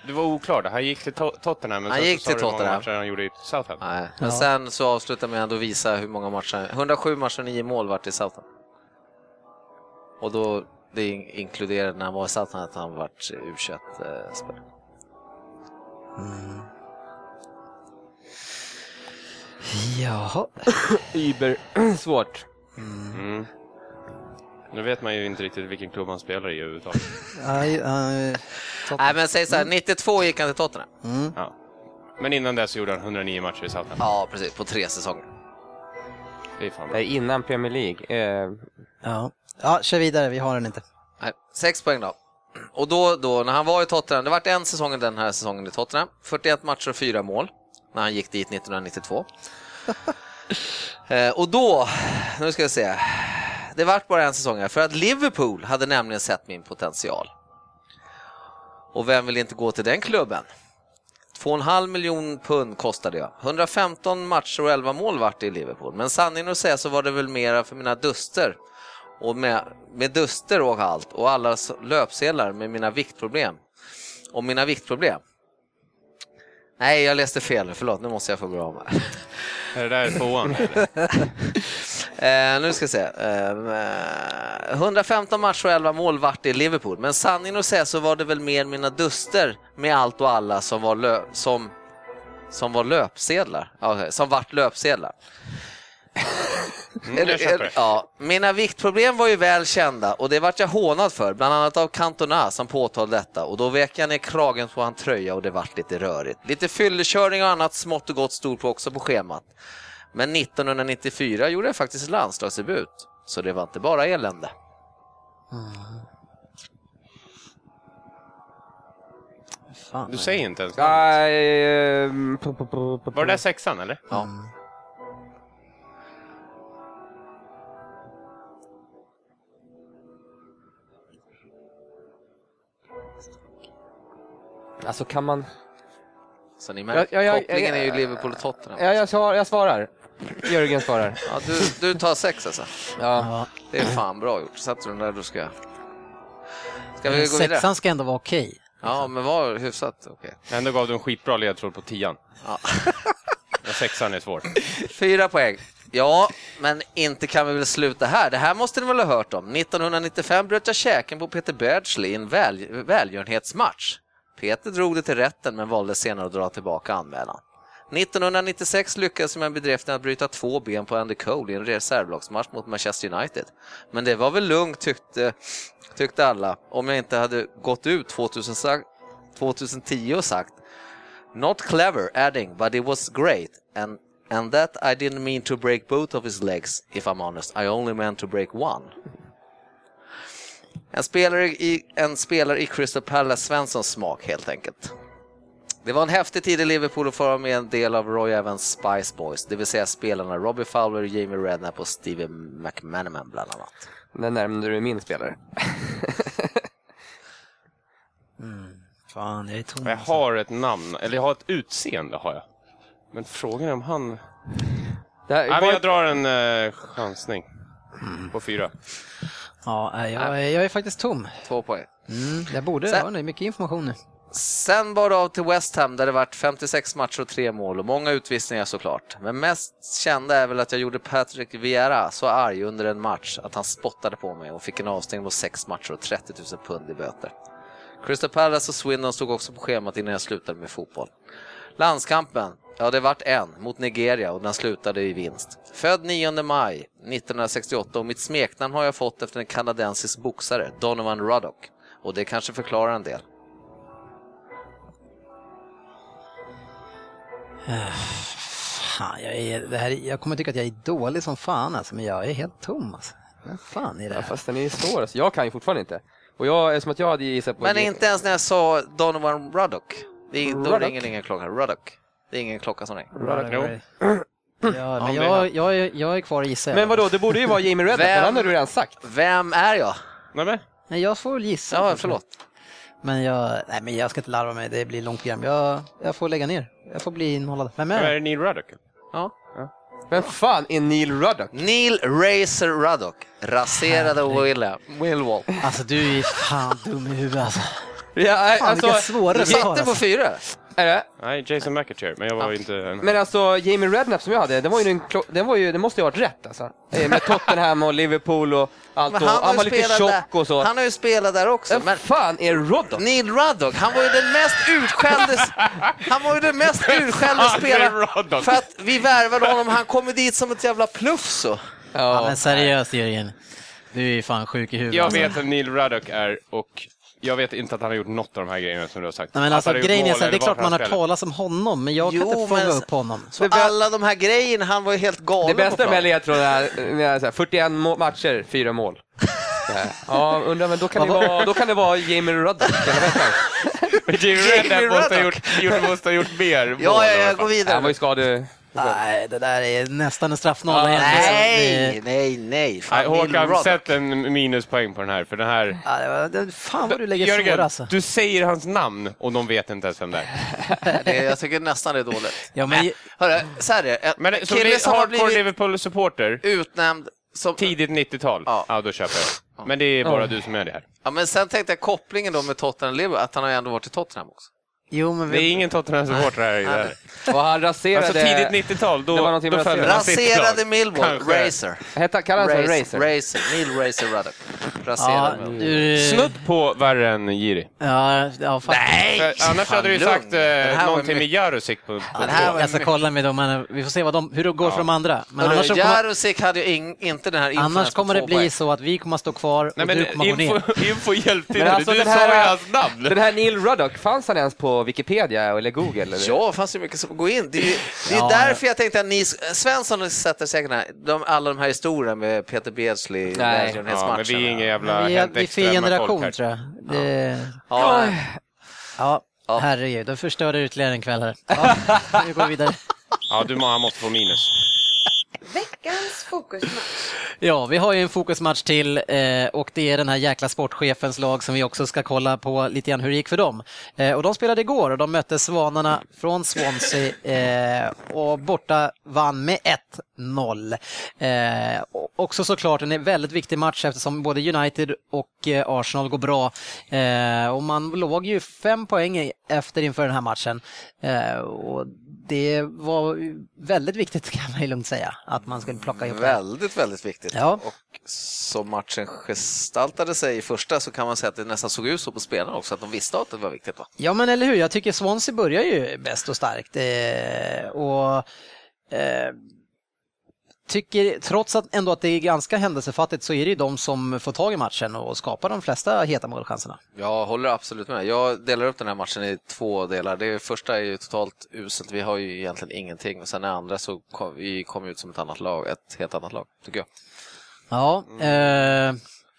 Du var oklar där. Han gick till Tottenham. Men han gick till Tottenham. Hur många matcher han gjorde i Southampton. Nej. Men ja. sen så avslutade med att visa hur många matcher. 107 matcher och 9 mål vart i Southampton. Och då, det inkluderade när han var i Southampton att han vart U21-spelare. Mm. Jaha. Uber svårt. Mm. Mm. Nu vet man ju inte riktigt vilken klubb han spelar i överhuvudtaget. Nej, uh, Nej, men säg så här, 92 gick han till Tottenham. Mm. Ja. Men innan dess gjorde han 109 matcher i Southampton. Ja, precis, på tre säsonger. Det är fan bra. Innan Premier League. Uh... Ja. ja, kör vidare, vi har den inte. Nej, sex poäng då. Och då, då, när han var i Tottenham, det var en säsong den här säsongen i Tottenham, 41 matcher och fyra mål, när han gick dit 1992. eh, och då, nu ska vi se, det vart bara en säsong här, för att Liverpool hade nämligen sett min potential. Och vem vill inte gå till den klubben? 2,5 miljon pund kostade jag. 115 matcher och 11 mål vart det i Liverpool. Men sanningen att säga så var det väl mera för mina duster. Och med, med duster och allt och alla löpsedlar med mina viktproblem. Och mina viktproblem. Nej, jag läste fel. Förlåt, nu måste jag få gå av här. Är det där tvåan? eh, nu ska vi se. Eh, 115 matcher och 11 mål vart i Liverpool, men sanningen att säga så var det väl mer mina duster med allt och alla som var, lö som, som var löpsedlar, okay, som vart löpsedlar. Mm, ja, mina viktproblem var ju väl kända och det vart jag hånad för, bland annat av Cantona som påtalade detta och då vek jag ner kragen på hans tröja och det vart lite rörigt. Lite fyllekörning och annat smått och gott stod på också på schemat. Men 1994 gjorde jag faktiskt landslagsdebut, så det var inte bara elände. Mm. Fan, du säger inte ens namnet. Var det där sexan eller? Ja. Mm. Alltså kan man... Så ni märker, ja, ja, ja, kopplingen är ju Liverpool och Tottenham. Ja, jag, svar, jag svarar. Jörgen svarar. Ja, du, du tar sex alltså? Ja. Det är fan bra gjort. Satte du den där du ska... Ska vi gå vidare? Sexan ska ändå vara okej. Okay. Ja, men var hyfsat okej. Okay. Ändå gav du en skitbra ledtråd på tian. Ja. sexan är svårt. Fyra poäng. Ja, men inte kan vi väl sluta här. Det här måste ni väl ha hört om. 1995 bröt jag käken på Peter Badgley i en väl, välgörenhetsmatch. Peter drog det till rätten men valde senare att dra tillbaka anmälan. 1996 lyckades jag med bedriften att bryta två ben på Andy Cole i en reservlagsmatch mot Manchester United. Men det var väl lugnt tyckte, tyckte alla om jag inte hade gått ut 2000, 2010 och sagt Not clever adding but it was great and, and that I didn't mean to break both of his legs if I'm honest I only meant to break one. En spelare i, en spelare i Crystal Palace Svenssons smak helt enkelt. Det var en häftig tid i Liverpool att få vara med en del av Roy Evans Spice Boys, det vill säga spelarna Robbie Fowler, Jamie Redknapp och Stevie McManaman bland annat. Där närmade du min spelare. mm. Fan, jag är tom. Jag har ett namn, eller jag har ett utseende har jag. Men frågan är om han... Här, Nej, men jag drar en uh, chansning mm. på fyra. Ja, jag, är, jag är faktiskt tom. Två poäng. Mm, jag borde Sen, ha mycket information nu. Sen var det av till West Ham där det vart 56 matcher och tre mål och många utvisningar såklart. Men mest kända är väl att jag gjorde Patrick Vieira så arg under en match att han spottade på mig och fick en avstängning på sex matcher och 30 000 pund i böter. Crystal Palace och Swindon stod också på schemat innan jag slutade med fotboll. Landskampen, ja det vart en mot Nigeria och den slutade i vinst. Född 9 maj 1968 och mitt smeknamn har jag fått efter en kanadensisk boxare, Donovan Ruddock. Och det kanske förklarar en del. Fan, jag, är, det här, jag kommer tycka att jag är dålig som fan alltså, men jag är helt tom alltså. Vad fan är det här? Ja, fast den är svår alltså. Jag kan ju fortfarande inte. Och jag, är som att jag hade gissat på... Men inte ens när jag sa Donovan Ruddock. Det är, då ringer ingen klocka. Ruddock. Det är ingen klocka som ringer. Ruddock. Ja, men jag, jag, är, jag är kvar och gissar. Men vadå, det borde ju vara Jamie Redknapp, men han har du redan sagt. Vem är jag? Nej, Nej, jag får väl gissa. Ja, förlåt. Men jag, nej, men jag ska inte larva mig, det blir långt program. Jag, jag får lägga ner. Jag får bli inhållad. Vem är det? Är det Neil Ruddock? Ja. ja. Vem fan är Neil Ruddock? Neil Racer Ruddock raserade William. Millwall. Alltså du är fan dum i huvudet alltså. Ja, Fan vilka alltså, svåra Du resultat satte på alltså. fyra. Är det? Nej, Jason McAteer, men jag var inte... Men alltså, Jamie Redknapp som jag hade, den, var ju en, klo- den, var ju, den måste ju ha varit rätt alltså. Eh, Med Tottenham och Liverpool och allt. Men och, han, han, har var ju lite spelat tjock där. och så. han har ju spelat där också. Vem Men fan är Ruddock? Neil Ruddock, han var ju den mest utskällde, han var ju den mest utskällde spelaren. För att vi värvade honom, han kom dit som ett jävla pluff så. Ja, men seriöst Jörgen. Du är fan sjuk i huvudet. Jag alltså. vet vem Neil Ruddock är och jag vet inte att han har gjort något av de här grejerna som du har sagt. Nej, men alltså, gjort grejen är så här, det är klart man har talat om honom, men jag kan Jo, inte fånga men- upp honom. Så alla de här grejerna, han var ju helt galen Det bästa med ledtråden är, är så här, 41 må- matcher, fyra mål. Ja, undrar, men då kan, det vara, då kan det vara Jamie Ruddock, eller vad Jamie Redknapp måste ha Ruddock. gjort, måste ha gjort mer mål. Ja, ja, jag går vidare. Han var ju skade... Nej, det där är nästan en straffnolla Ja, egentligen. Nej, nej, nej. Fan, Håkan, sätt en minuspoäng på den här, för den här... Ja, det var- det- Fan vad du lägger Jörgen, alltså. du säger hans namn och de vet inte ens vem det är. Det, jag tycker nästan det är dåligt. Ja, men, Hörru, så här är det. En Men så kille som har blivit Liverpool-supporter, utnämnd som... tidigt 90-tal, Ja. ja. då köper jag. Men det är bara Ja. du som är det här. Ja, men sen tänkte jag kopplingen då med Tottenham Liverpool, att han har ju ändå varit i Tottenham också. Jo, men Det är vi, ingen Tottenham-supporter här. här. Och han raserade... Alltså tidigt 90-tal, då, då följde han Raserade. Millwall. Racer. Hette, kallade han sig Racer? Racer, Neil Racer Ruddock. ja, Raserade Millwall. du, Snudd på värre än Giri. ja, ja, faktiskt. Nej! För annars fan, hade du ju sagt Det här eh, någonting med Jarosik på, på Ja, det här var jag ska kolla med dem, vi får se vad de, hur det går Ja. för de andra. Men Hörru, annars, kommer, Jarosik hade ju in, inte den här annars kommer det bli så att vi kommer att stå kvar och Nej du men kommer att gå ner. info, hjälpte alltså, du sa här- ju hans namn. Den här Neil Ruddock, fanns han ens på Wikipedia eller Google? Eller? Ja, det fanns ju mycket som går in. Det är ju det är Ja, därför jag tänkte att ni, Svensson sätter säkert här, de, alla de här historierna med Peter Beardsley, Nej. Ja, men vi är inga jävla Vi är, vi är fel generation här. tror jag. Det, Ja, ja, Ja. herregud, då förstörde du ytterligare en kväll här. Ja, vi går vidare. Ja, du må- han måste få minus. Veckans fokusmatch. Ja, vi har ju en fokusmatch till eh, och det är den här jäkla sportchefens lag som vi också ska kolla på lite grann hur det gick för dem. Eh, och de spelade igår och de mötte Svanarna från Swansea eh, och borta vann med 1-0. Eh, också såklart en väldigt viktig match eftersom både United och eh, Arsenal går bra. Eh, och man låg ju fem poäng efter inför den här matchen. Eh, och det var väldigt viktigt kan man ju lugnt säga, att man skulle plocka ihop det. väldigt, väldigt viktigt. Ja. Och som matchen gestaltade sig i första så kan man säga att det nästan såg ut så på spelarna också, att de visste att det var viktigt. Va? Ja men eller hur, jag tycker Swansea börjar ju bäst och starkt. Eh, och eh, tycker, trots att ändå att det är ganska händelsefattigt så är det ju de som får tag i matchen och skapar de flesta heta målchanserna. Jag håller absolut med. Jag delar upp den här matchen i två delar. Det första är ju totalt uselt. Vi har ju egentligen ingenting. Och sen det andra så kom vi kom ut som ett annat lag, ett helt annat lag, tycker jag. Ja, eh,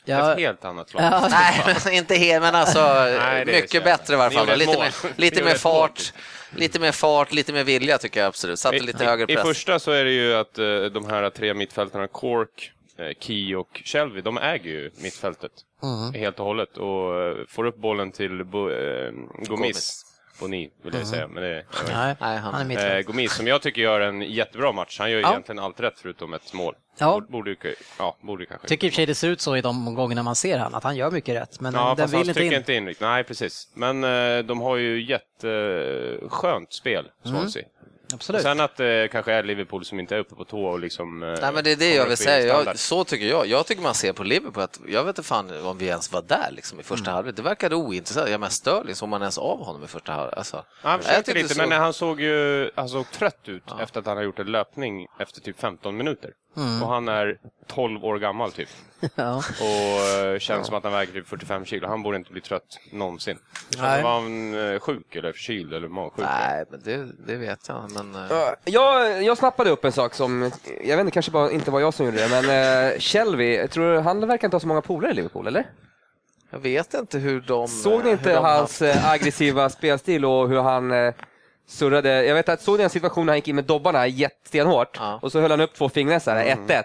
ja, Ett helt annat lag. ja, Nej, men inte helt, men alltså Nej, mycket bättre i varje fall. Lite, mer, lite mer fart, lite mer fart, lite mer vilja tycker jag absolut. Satte lite högre I press. första så är det ju att eh, de här tre mittfältarna, Cork, eh, Key och Shelby, de äger ju mittfältet Mm. helt och hållet och eh, får upp bollen till Gomis. Gomis. Boni vill jag säga, men det är, nej, Nej, han- han är mitt. Eh, Gomis som jag tycker gör en jättebra match. Han gör ju Ja. egentligen allt rätt förutom ett mål. Ja. Borde, ju- ja, borde ju kanske. Tycker i och för sig det ser ut så i de gångerna man ser han, att han gör mycket rätt, men Ja, den fast han vill inte trycker in. inte in riktigt. Nej, precis. Men eh, de har ju jätteskönt spel, Swansea. Och Absolut. sen att det kanske är Liverpool som inte är uppe på tå och liksom... eh, Nej, men det är det jag vill säga. Jag, så tycker jag. Jag tycker man ser på Liverpool att jag vet inte fan om vi ens var där liksom, i första Mm. halvlek. Det verkade ointressant. Ja, men Sterling, såg man ens av honom i första halvlek? Alltså, Han jag försökte lite, så- men han såg ju han såg trött ut efter att han har gjort en löpning efter typ 15 minuter. Och han är 12 år gammal typ. Ja. Och eh, känns som att han väger typ 45 kilo. Han borde inte bli trött någonsin. Nej. Var han eh, sjuk eller förkyld eller magsjuk? Nej, men det, det vet jag. Men, eh, Jag, jag snappade upp en sak som, jag vet inte, kanske bara inte var jag som gjorde det, men uh, Shelby, tror han verkar inte ha så många polare i Liverpool, eller? jag vet inte hur de... Såg ni inte hans eh, aggressiva spelstil och hur han surrade? Jag vet att såg ni en situation när han gick in med dobbarna jättestenhårt Ja. och så höll han upp två fingrar så här, 1-1.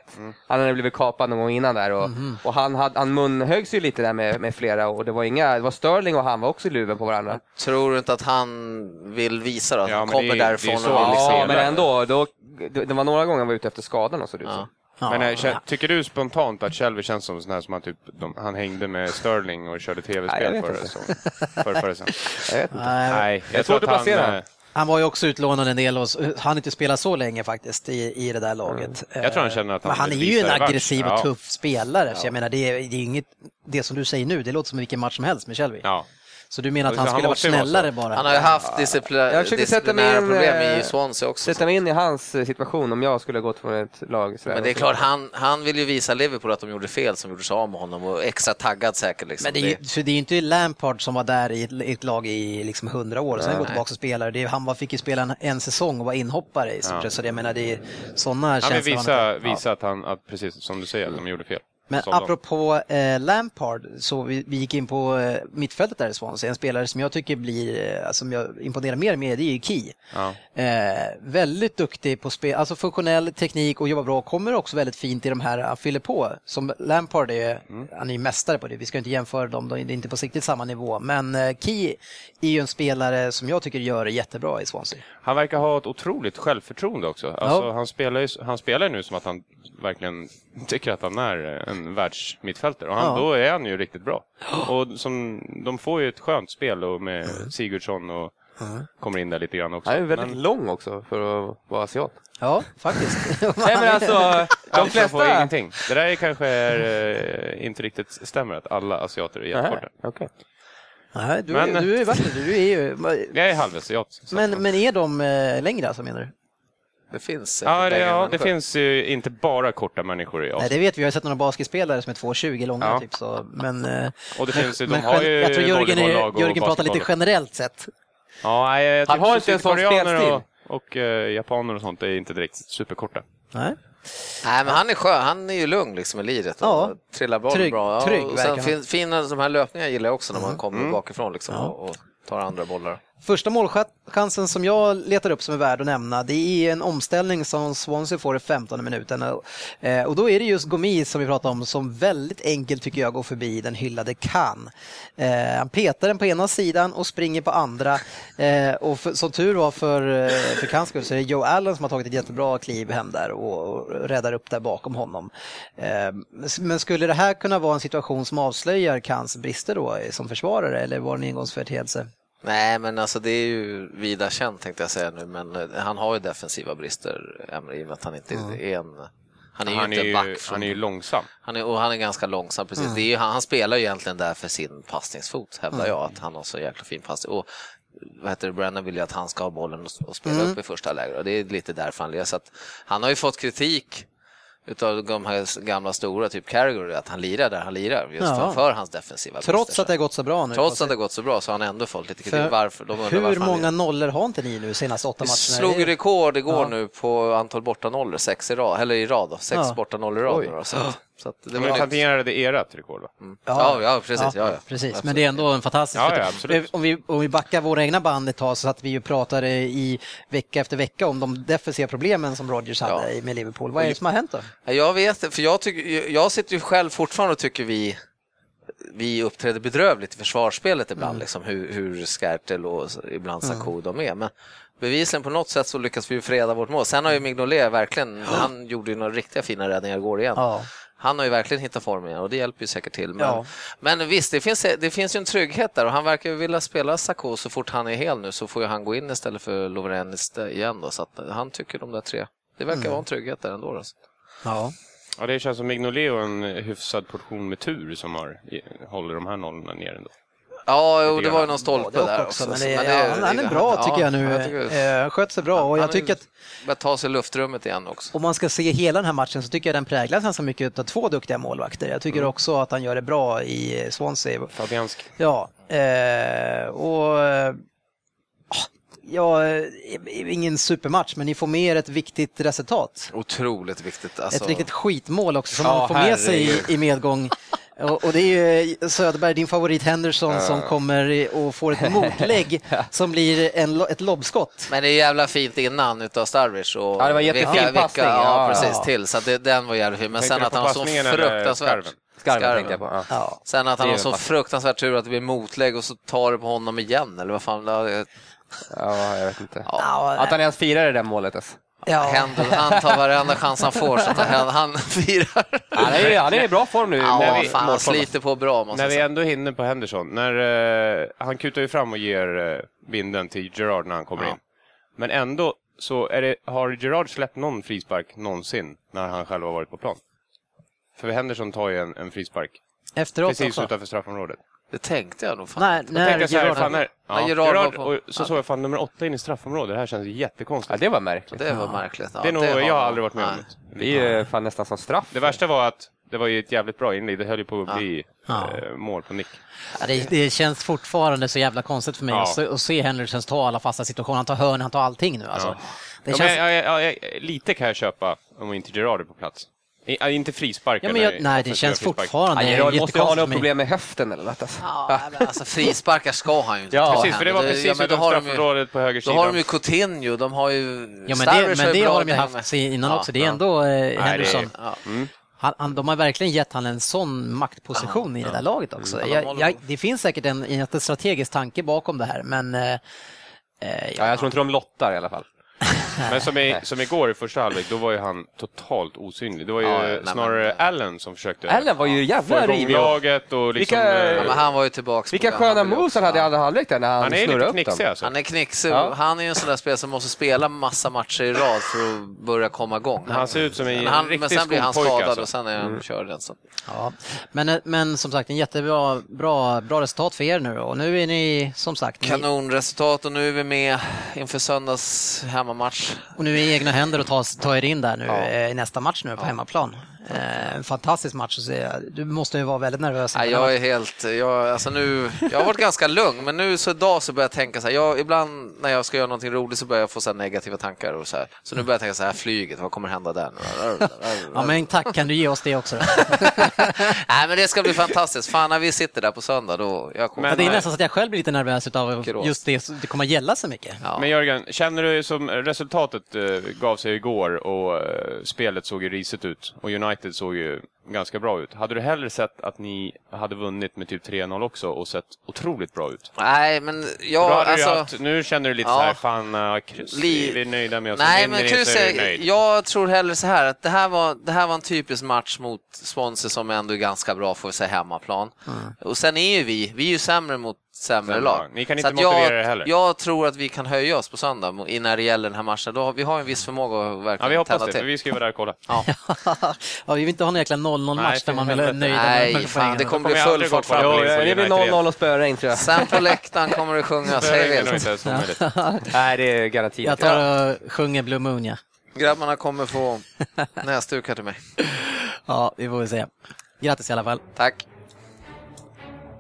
Han hade blivit kapad någon gång innan där och, och han, hade, han munhöggs ju lite där med, med flera och det var inga, det var Sterling och han var också i luven på varandra. Tror du inte att han vill visa då, att Ja, han kommer det är- därifrån det så och vill vi liksom... Ja, men ändå, då, det, det var några gånger han var ute efter skadan och så det ja. Men äh, tycker du spontant att Shelby känns som sån här som han, typ, de, han hängde med Sterling och körde tv-spel för, för, för, för sen? Jag vet inte. Nej, jag, jag tror att han, han var ju också utlånad en del och han inte spelat så länge faktiskt i, i det där laget. Mm. Jag tror han känner att han Men han är ju en aggressiv och tuff spelare, ja. så jag menar det är, det är inget, det som du säger nu, det låter som vilken match som helst med Shelby. Ja. Så du menar att han, han skulle varit snällare bara? Han har ju haft disciplinära problem i Swansea också. Sätta mig in i hans eh, situation om jag skulle gått från ett lag. Men det är klart, han, han vill ju visa Liverpool att de gjorde fel som gjorde sig av med honom och extra taggad säkert. Liksom. Men det är ju det är ju inte Lampard som var där i ett, ett lag i liksom 100 år och sen gått tillbaka och spelade. Det är, han var, fick ju spela en, en säsong och var inhoppare i stort ja. Så jag menar, det är sådana känslor. Han vill visa, visa att han, att, precis som du säger, att de gjorde fel. Men apropå eh, Lampard, så vi, vi, gick in på eh, mittfältet där i Swansea. En spelare som jag tycker blir, eh, som jag imponerar mer med, det är ju Key. Ja. Eh, väldigt duktig på spel, alltså funktionell teknik och jobbar bra. Kommer också väldigt fint i de här han fyller på. Som Lampard är, mm. han är ju mästare på det. Vi ska inte jämföra dem, det är inte på riktigt samma nivå. Men eh, Key är ju en spelare som jag tycker gör det jättebra i Swansea. Han verkar ha ett otroligt självförtroende också. Alltså, ja. han, spelar ju, han spelar nu som att han verkligen tycker att han är en världsmittfältare. Och han, ja. då är han ju riktigt bra. Och som, de får ju ett skönt spel då med Sigurdsson och kommer in där lite grann också. Han är väldigt men... lång också för att vara asiat. Ja, faktiskt. Nej, men alltså, de flesta... ingenting. Det där kanske är, äh, inte riktigt stämmer att alla asiater är jättekorta. Okay. Nej, du, men, du är vatten, du är ju... Jag är halvasiat. Men, men är de äh, längre alltså menar du? Det finns ja, det, ja, det finns ju inte bara korta människor i oss. Nej, det vet vi. Jag har sett några basketspelare som är 2,20 långa. Ja. Typ, så. Men, eh, och det finns ju, de har ju jag tror Jörgen, är, Jörgen pratar lite generellt sett. Ja, jag, Han har inte en sån spelstil. Och, och uh, japaner och sånt är inte direkt superkorta. Nej. Nej, men han är skön. Han är ju lugn liksom i liret. Ja. Trillar bollen trygg, bra. Ja, trygg, och sen fin, fina de här löpningarna gillar jag också när man mm. kommer mm. bakifrån liksom, ja. och, och tar andra bollar. Första målchansen som jag letar upp som är värd att nämna, det är en omställning som Swansea får i 15 minuten. Eh, och då är det just Gomi som vi pratade om som väldigt enkelt tycker jag går förbi den hyllade Kan. Eh, han petar den på ena sidan och springer på andra. Eh, och för, som tur var för, för Kans skull så är det Joe Allen som har tagit ett jättebra kliv hem där och, räddar upp där bakom honom. Men skulle det här kunna vara en situation som avslöjar Kans brister då som försvarare eller var det en engångsföreteelse? Nej, men alltså det är ju vida känt tänkte jag säga nu, men eh, han har ju defensiva brister, Emre, i och med att han inte mm. är en han är ju han inte är back. Från, han är ju långsam. Han är, och han är ganska långsam, precis. Mm. Ju, han, han, spelar ju egentligen där för sin passningsfot, hävdar jag, att han har så jäkla fin passning. Och vad heter det, Brennan vill ju att han ska ha bollen och, och spela mm. upp i första läget och det är lite därför han lever. Så att han har ju fått kritik utav de här gamla stora, typ Carragher, att han lirar där han lirar just ja. för, hans defensiva Trots att det har gått så bra nu. Trots att det har gått så bra så har han ändå fått lite kritik. Varför? De hur varför många nollor har inte ni nu senaste åtta matcherna? slog ju rekord igår ja. nu på antal bortanollor, sex i rad, eller i rad då, sex ja. bortanollor i rad. Då, så. Så att det var tangerade ert rekord va? Mm. Ja, ja, precis. Ja, ja. precis. Men det är ändå en fantastisk... Ja, ja, absolut. Om, vi, om vi backar våra egna band ett tag så att vi ju pratade i vecka efter vecka om de defensiva problemen som Rodgers hade ja. med Liverpool. Vad är det som har hänt då? Jag vet för jag, tycker, jag sitter ju själv fortfarande och tycker vi vi uppträder bedrövligt i försvarsspelet ibland, mm. liksom, hur, hur Skertel och ibland Sarko mm. de är. Men bevisligen på något sätt så lyckas vi freda vårt mål. Sen har ju Mignolet verkligen, han gjorde ju några riktiga fina räddningar igår igen. Ja. Han har ju verkligen hittat formen igen och det hjälper ju säkert till. Men, ja. men visst, det finns, det finns ju en trygghet där och han verkar vilja spela Sarko så fort han är hel nu så får ju han gå in istället för Lovren igen då, så att han tycker de där tre. Det verkar mm. vara en trygghet där ändå. Alltså. Ja. Ja, det känns som Mignolet och en hyfsad portion med tur som har, håller de här nollorna nere ändå. Ja, och det var ju någon stolpe ja, där också. Men, det, men det, ja, han är bra tycker jag nu. Jag tycker, eh, sköt sig bra och jag tycker att... Börjar ta sig luftrummet igen också. Om man ska se hela den här matchen så tycker jag den präglas ganska mycket av två duktiga målvakter. Jag tycker mm. också att han gör det bra i Swansea. Fabiansk. Ja, eh, och ja, ingen supermatch, men ni får med er ett viktigt resultat. Otroligt viktigt. Alltså... Ett riktigt skitmål också som ja, man får med sig i, i medgång. Och, det är ju Söderberg, din favorit Henderson, ja. som kommer och får ett motlägg som blir en, ett lobbskott. Men det är jävla fint innan utav Starwich. Och ja, det var jättefin passning. Ja, ja, precis, till. Så det, den var jävligt fin. Men sen att han var så fruktansvärt... Skarven, Skarven. jag på. Ja. Sen att han har så fruktansvärt tur att det blir motlägg och så tar det på honom igen, eller vad fan. Ja, jag vet inte. Ja. Att han ens firade det där målet. Alltså. Ja. Händel, han tar varenda chans han får så att han, han firar. Han är, han är i bra form nu. Ja, när vi, fan, han sliter på bra. Måste när vi ändå är inne på Henderson, när, uh, han kutar ju fram och ger uh, binden till Gerard när han kommer ja. in. Men ändå så är det, har Gerard släppt någon frispark någonsin när han själv har varit på plan? För Henderson tar ju en, en frispark. Efteråt Precis också. utanför straffområdet. Det tänkte jag nog. Fan. Nej, när jag Gerard, fan, när, ja, Gerard, Gerard och så ja. såg jag fan nummer åtta in i straffområdet. Det här känns jättekonstigt. Ja, det var märkligt. Det var märkligt. Ja, det är nog, det jag har aldrig varit med om det. Det är fan nästan som straff. Det värsta var att det var ju ett jävligt bra inlägg. Det höll ju på att bli ja. eh, mål på nick. Ja, det, det, känns fortfarande så jävla konstigt för mig ja. att, se, att se Hendersons ta alla fasta situationer. Han tar hörn, han tar allting nu. Alltså. Det känns... jag, jag, lite kan jag köpa om inte Gerard är på plats. I, inte frisparkar. Ja, men jag, nej, det känns fortfarande ja, Gerard måste ha något problem med höften eller något. Alltså. Ja, men alltså, frisparkar ska han ju inte ja, precis, för det var precis ja, utanför straffområdet på höger sida. Då har de ju Coutinho, de har ju... Ja, men det, men det har de ju haft innan också. Det är ändå eh, Henderson. Mm. Han, han, de har verkligen gett han en sån maktposition ja, i det där laget också. Mm, jag, jag, det finns säkert en, en strategisk tanke bakom det här, men... Eh, eh ja, jag tror inte de lottar i alla fall. Men som, i, som igår i första halvlek, då var ju han totalt osynlig. Det var ju ja, snarare nej, Allen som försökte Allen var ju jävla rivig. laget och liksom... Vilka, ja, men han var ju tillbaka. Vilka sköna moves han hade i andra halvlek där när han, han är lite knixig alltså. Han är knixig. Ja. Han är ju en sån där spelare som måste spela massa matcher i rad för att börja komma igång. Han ser ut som en han, riktig Men sen blir han skadad alltså. och sen är han mm. körd. Alltså. Ja. Men, men som sagt, en jättebra bra, bra resultat för er nu och nu är ni som sagt... Kanonresultat och nu är vi med inför söndags hemmamatch. Och nu är i egna händer och ta, ta er in där nu ja. Eh, i nästa match nu på ja. hemmaplan. Eh, en fantastisk match att se. Du måste ju vara väldigt nervös. Nej, jag är helt, jag, alltså nu, jag har varit ganska lugn, men nu så idag så börjar jag tänka så här, jag, ibland när jag ska göra någonting roligt så börjar jag få så negativa tankar och så här. Så nu börjar jag tänka så här, flyget, vad kommer hända där nu? ja, men tack, kan du ge oss det också? Nej, men det ska bli fantastiskt. Fan, när vi sitter där på söndag då... Jag kommer... Men det är nästan så att jag själv blir lite nervös av just det, det kommer att gälla så mycket. Ja. Men Jörgen, känner du som resultatet uh, gav sig igår och spelet såg ju risigt ut och United såg ju ganska bra ut. Hade du hellre sett att ni hade vunnit med typ 3-0 också och sett otroligt bra ut? Nej, men jag... Alltså, haft, nu känner du lite ja, så här, fan, uh, kryss, li... vi är nöjda med oss. Nej, men kryss, är, jag tror hellre så här att det här var, det här var en typisk match mot Swansea som ändå är ganska bra, får vi säga, hemmaplan. Mm. Och sen är ju vi, vi är ju sämre mot sämre lag. Ni kan inte motivera jag, det heller. Jag tror att vi kan höja oss på söndag när det gäller den här matchen. Då, vi har en viss förmåga att verkligen Ja, vi hoppas det, till. för vi ska ju vara där och kolla. Ja. ja, vi vill inte ha en jäkla 0-0-match där man vill vara nöjd Nej, fan, det kommer bli full fart fram. Jo, det blir 0-0 och spöregn tror jag. Sen på läktaren kommer det sjungas hej vilt. Nej, det är garanterat. Jag tar och sjunger Blue Moon, ja. Grabbarna kommer få näsduk här till mig. Ja, vi får väl se. Grattis i alla fall. Tack.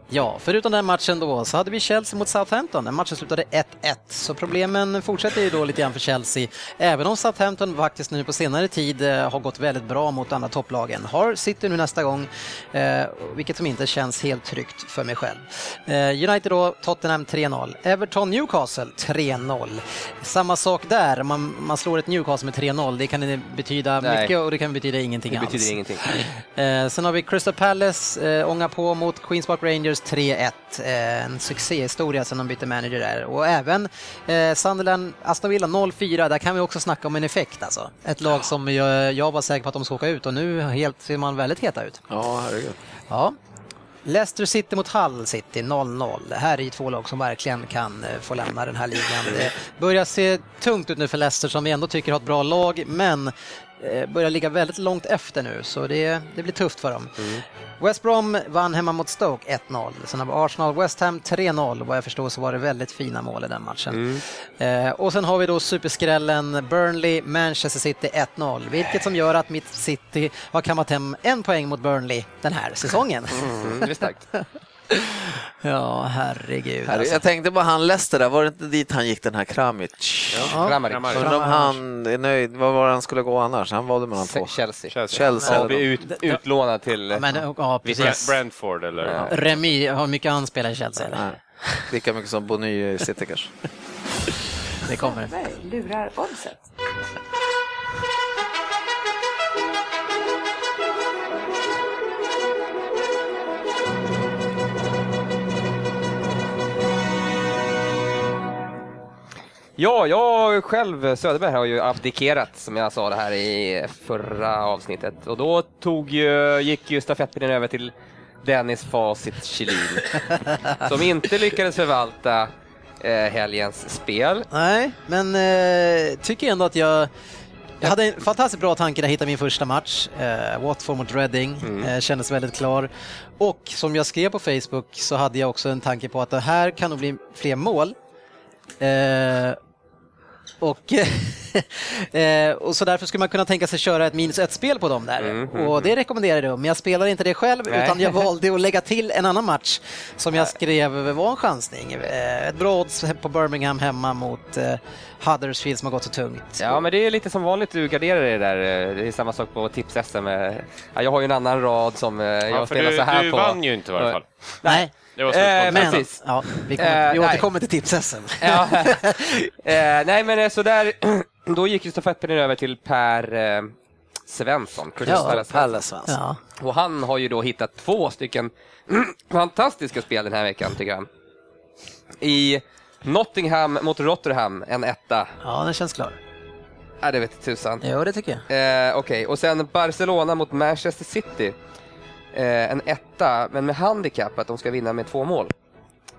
Ja, förutom den matchen då så hade vi Chelsea mot Southampton. Den matchen slutade 1-1, så problemen fortsätter ju då lite grann för Chelsea. Även om Southampton faktiskt nu på senare tid eh, har gått väldigt bra mot andra topplagen. Har City nu nästa gång, eh, vilket som inte känns helt tryggt för mig själv. Eh, United då, Tottenham 3-0. Everton Newcastle 3-0. Samma sak där, man, man slår ett Newcastle med 3-0. Det kan betyda Nej. mycket och det kan betyda ingenting det alls. Betyder ingenting. sen har vi Crystal Palace, ånga på mot Queens Park Rangers Rangers 3-1. Eh, en succéhistoria sen de bytte manager där. Och även eh, Sunderland, Aston Villa 0-4, där kan vi också snacka om en effekt alltså. Ett lag som jag, jag var säker på att de ska åka ut och nu helt, ser man väldigt heta ut. Ja, herregud. Ja. Leicester City mot Hull City 0-0. Det här är ju två lag som verkligen kan eh, få lämna den här ligan. Det börjar se tungt ut nu för Leicester som vi ändå tycker har ett bra lag, men börjar ligga väldigt långt efter nu, så det, det blir tufft för dem. Mm. West Brom vann hemma mot Stoke 1-0. Sen har vi Arsenal West Ham 3-0. Vad jag förstår så var det väldigt fina mål i den matchen. Mm. Eh, och sen har vi då superskrällen Burnley Manchester City 1-0, vilket som gör att mitt City har kammat hem en poäng mot Burnley den här säsongen. Mm. Ja, herregud. Alltså. Jag tänkte bara han Leicester där, var det inte dit han gick den här Kramic? Ja, Kramaric. Undrar om han är nöjd, vad var han skulle gå annars? Han valde mellan två. Chelsea. Chelsea. Chelsea. Ja, ut, utlånad till ja, men, ja, precis. Brentford eller? Ja. Remy har mycket anspelare i Chelsea eller? Nej. Lika mycket som Bony i City kanske. Det kommer. Lurar oddset. Ja, jag själv, Söderberg, har ju abdikerat som jag sa det här i förra avsnittet. Och då tog ju, gick ju stafettpinnen över till Dennis Facit Kjellin. som inte lyckades förvalta eh, helgens spel. Nej, men eh, tycker ändå att jag jag hade en fantastiskt bra tanke när jag hittade min första match. Eh, Watford mot Reading, mm. eh, kändes väldigt klar. Och som jag skrev på Facebook så hade jag också en tanke på att det här kan nog bli fler mål. Eh, och, eh, och så därför skulle man kunna tänka sig köra ett minus ett-spel på dem där. Mm, mm, och det mm. rekommenderar jag, men jag spelade inte det själv Nej. utan jag valde att lägga till en annan match som jag skrev var en chansning. Eh, ett bra odds på Birmingham hemma mot eh, Huddersfield som har gått så tungt. Ja, men det är lite som vanligt du garderar dig där. Det är samma sak på tips-SM. Ja, jag har ju en annan rad som jag ja, spelar du, så här du på. Du vann ju inte i varje fall. Nej. Det var eh, men, precis. Ja, vi, kommer, vi återkommer till tips ja. eh, nej, men så där, då gick ju stafettpinnen över till Per eh, Svensson. Ja, Pelle Svensson. Ja. Och han har ju då hittat två stycken fantastiska spel den här veckan, tycker han. I Nottingham mot Rotherham, en etta. Ja, den känns klar. Ja, det vet tusan. Jo, det tycker jag. Eh, Okej, okay. och sen Barcelona mot Manchester City eh, en etta, men med handikapp att de ska vinna med två mål.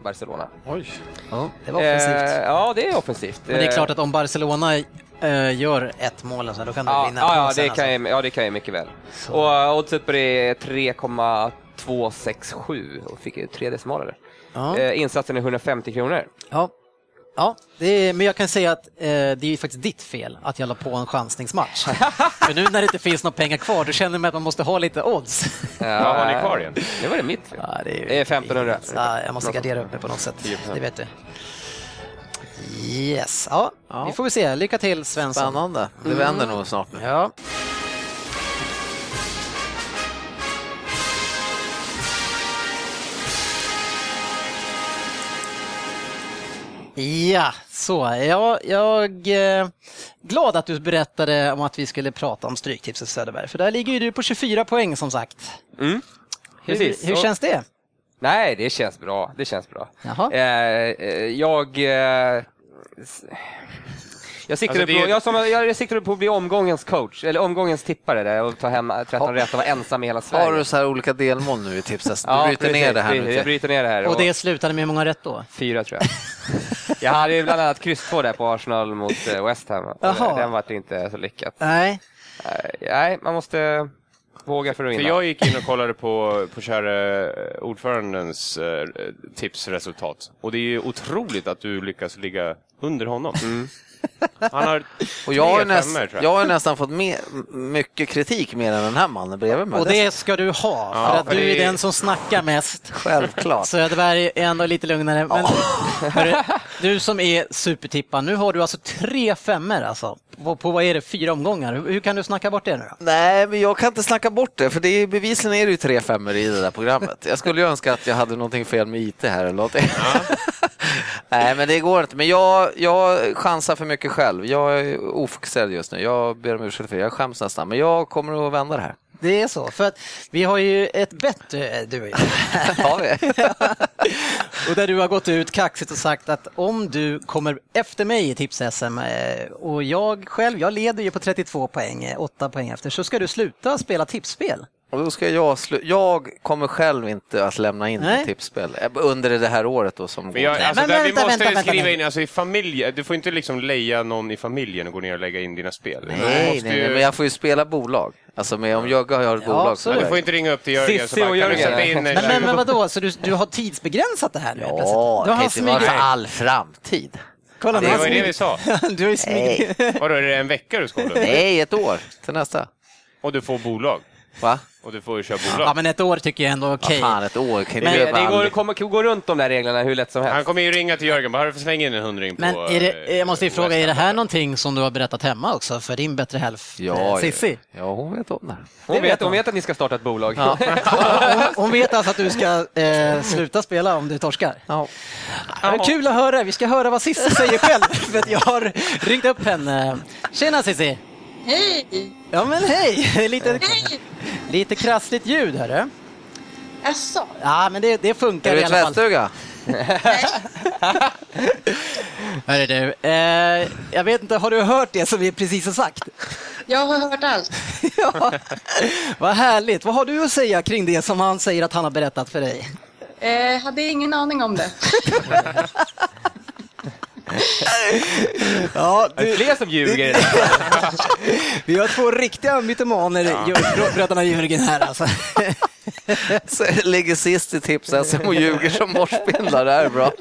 Barcelona. Oj. Ja, det var offensivt. Eh, ja, det är offensivt. Men det är klart att om Barcelona eh, gör ett mål, så då kan de ja, vinna. Ja, ja, det kan jag, ja, det kan jag mycket väl. Så. Och uh, oddset på det är 3,267 och fick ju tre decimaler. Ja. Eh, insatsen är 150 kronor. Ja, Ja, är, men jag kan säga att eh, det är faktiskt ditt fel att jag la på en chansningsmatch. För nu när det inte finns några pengar kvar, då känner man att man måste ha lite odds. Ja, Vad har ni kvar igen? Det var det mitt fel. Ja, det, är, det är 1500. Ja, jag måste gardera upp mig på något sätt, det vet du. Yes, ja, ja. vi får vi se. Lycka till Svensson. Spännande. Det vänder mm. nog snart nu. Ja. Ja, så. Ja, jag är eh, glad att du berättade om att vi skulle prata om Stryktipset Söderberg, för där ligger ju du på 24 poäng som sagt. Mm. Hur, hur känns det? Nej, det känns bra. Det känns bra. Jaha. Eh, eh jag... Eh, jag siktade, alltså, på, jag, som, jag siktade på att bli omgångens coach, eller omgångens tippare där, och ta hem 13 rätt och vara ensam i hela Sverige. Har du så här olika delmål nu i tipset? Du ja, bryter precis, ner det här nu. Jag bryter ner det här. Och, och det slutade med hur många rätt då? Fyra tror jag. jag hade ju bland annat kryss två där på Arsenal mot eh, West Ham. Den var inte så lyckat. Nej. Nej, man måste våga för att vinna. För jag gick in och kollade på, på kära eh, ordförandens eh, tipsresultat. Och det är ju otroligt att du lyckas ligga under honom. Mm. Han har och jag har, näst, femmor, jag. jag har nästan fått med, mycket kritik mer än den här mannen bredvid mig. Och det ska du ha, ja, för att för du är den som snackar mest. Självklart. Söderberg är ändå lite lugnare. Men, hörru, du som är supertippad, nu har du alltså tre femmor alltså. På, på vad är det, fyra omgångar? Hur, hur, kan du snacka bort det nu då? Nej, men jag kan inte snacka bort det, för det är, bevisligen är det ju tre femmor i det där programmet. Jag skulle ju önska att jag hade någonting fel med IT här eller någonting. Ja. Nej, men det går inte. Men jag, jag chansar för mycket själv. Jag är ofokuserad just nu. Jag ber om ursäkt för det. Jag skäms nästan. Men jag kommer att vända det här. Det är så, för att vi har ju ett bättre, du och jag. har vi? och där du har gått ut kaxigt och sagt att om du kommer efter mig i tips-SM eh, och jag själv, jag leder ju på 32 poäng, 8 eh, poäng efter, så ska du sluta spela tipsspel. Och då ska jag, jag kommer själv inte att lämna in Nej. tipsspel eh, under det här året då som men jag, alltså, men, där vänta, vi måste vänta, skriva vänta, in, alltså i familj, du får inte liksom leja någon i familjen och gå ner och lägga in dina spel. Nej, nej, nej, ju... men jag får ju spela bolag. Alltså med, om Jögge har ett ja, bolag så... Du får inte ringa upp till Jörgen så bara, och Jörgen. Kan du in men, men, men vadå, så du, du har tidsbegränsat det här nu? Ja, det kan inte vara för all framtid. Kolla, det var ju det vi sa. du har ju smyg... Vadå, är det en vecka du ska hålla Nej, ett år till nästa. Och du får bolag? Va? Och du får ju köra bolag. Ja, men ett år tycker jag ändå är okej. Okay. fan, ett år kan men, det, det går, kommer gå runt de där reglerna hur lätt som helst. Han kommer ju ringa till Jörgen, bara slänga in en hundring men på... Men jag måste ju fråga, är det här någonting som du har berättat hemma också för din bättre hälft, ja, Cissi? Ja, hon vet om det. Hon, vet, hon vet att ni ska starta ett bolag. Ja. hon, hon, vet alltså att du ska eh, sluta spela om du torskar? Ja. ja. Kul att höra, vi ska höra vad Cissi säger själv, för jag har ringt upp henne. Tjena Cissi! Hej! Ja men hej! Lite, hej. lite krassligt ljud hörru. Jaså? Ja, men det, det funkar Är du i i alla fall. tvättstuga? Hörru du, eh, jag vet inte, har du hört det som vi precis har sagt? Jag har hört allt. ja. Vad härligt. Vad har du att säga kring det som han säger att han har berättat för dig? Eh, hade ingen aning om det. Ja, Det är fler som ljuger. Vi har två riktiga mytomaner, ja. bröderna Jörgen här alltså. Så ligger sist i tips och ljuger som morsspindlar, det här är bra.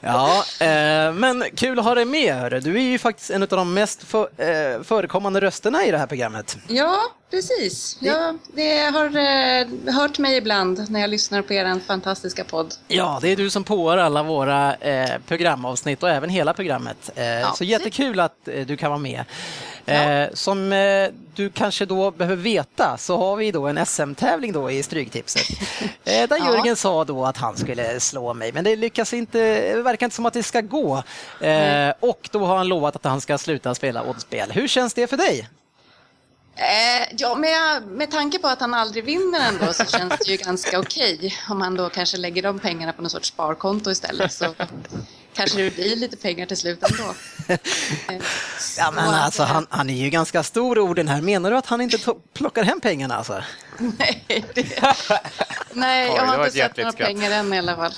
Ja, eh, men kul att ha dig med. Hörru. Du är ju faktiskt en av de mest för, eh, förekommande rösterna i det här programmet. Ja, precis. Jag det har eh, hört mig ibland när jag lyssnar på er fantastiska podd. Ja, det är du som påar alla våra eh, programavsnitt och även hela programmet. Eh, Ja, så jättekul att eh, du kan vara med. Ja. Eh, som eh, du kanske då behöver veta så har vi då en SM-tävling då i Stryktipset. Där Ja. Jörgen sa då att han skulle slå mig, men det lyckas inte, det verkar inte som att det ska gå. Och då har han lovat att han ska sluta spela oddspel. Hur känns det för dig? Eh, ja, med, med tanke på att han aldrig vinner ändå så känns det ju ganska okej om han då kanske lägger de pengarna på någon sorts sparkonto istället. Så kanske det blir lite pengar till slut ändå. Ja, men så- alltså, han, han är ju ganska stor orden här. Menar du att han inte plockar hem pengarna alltså? Nej, det, nej Oj, jag har inte ett sett några skratt. pengar än i alla fall.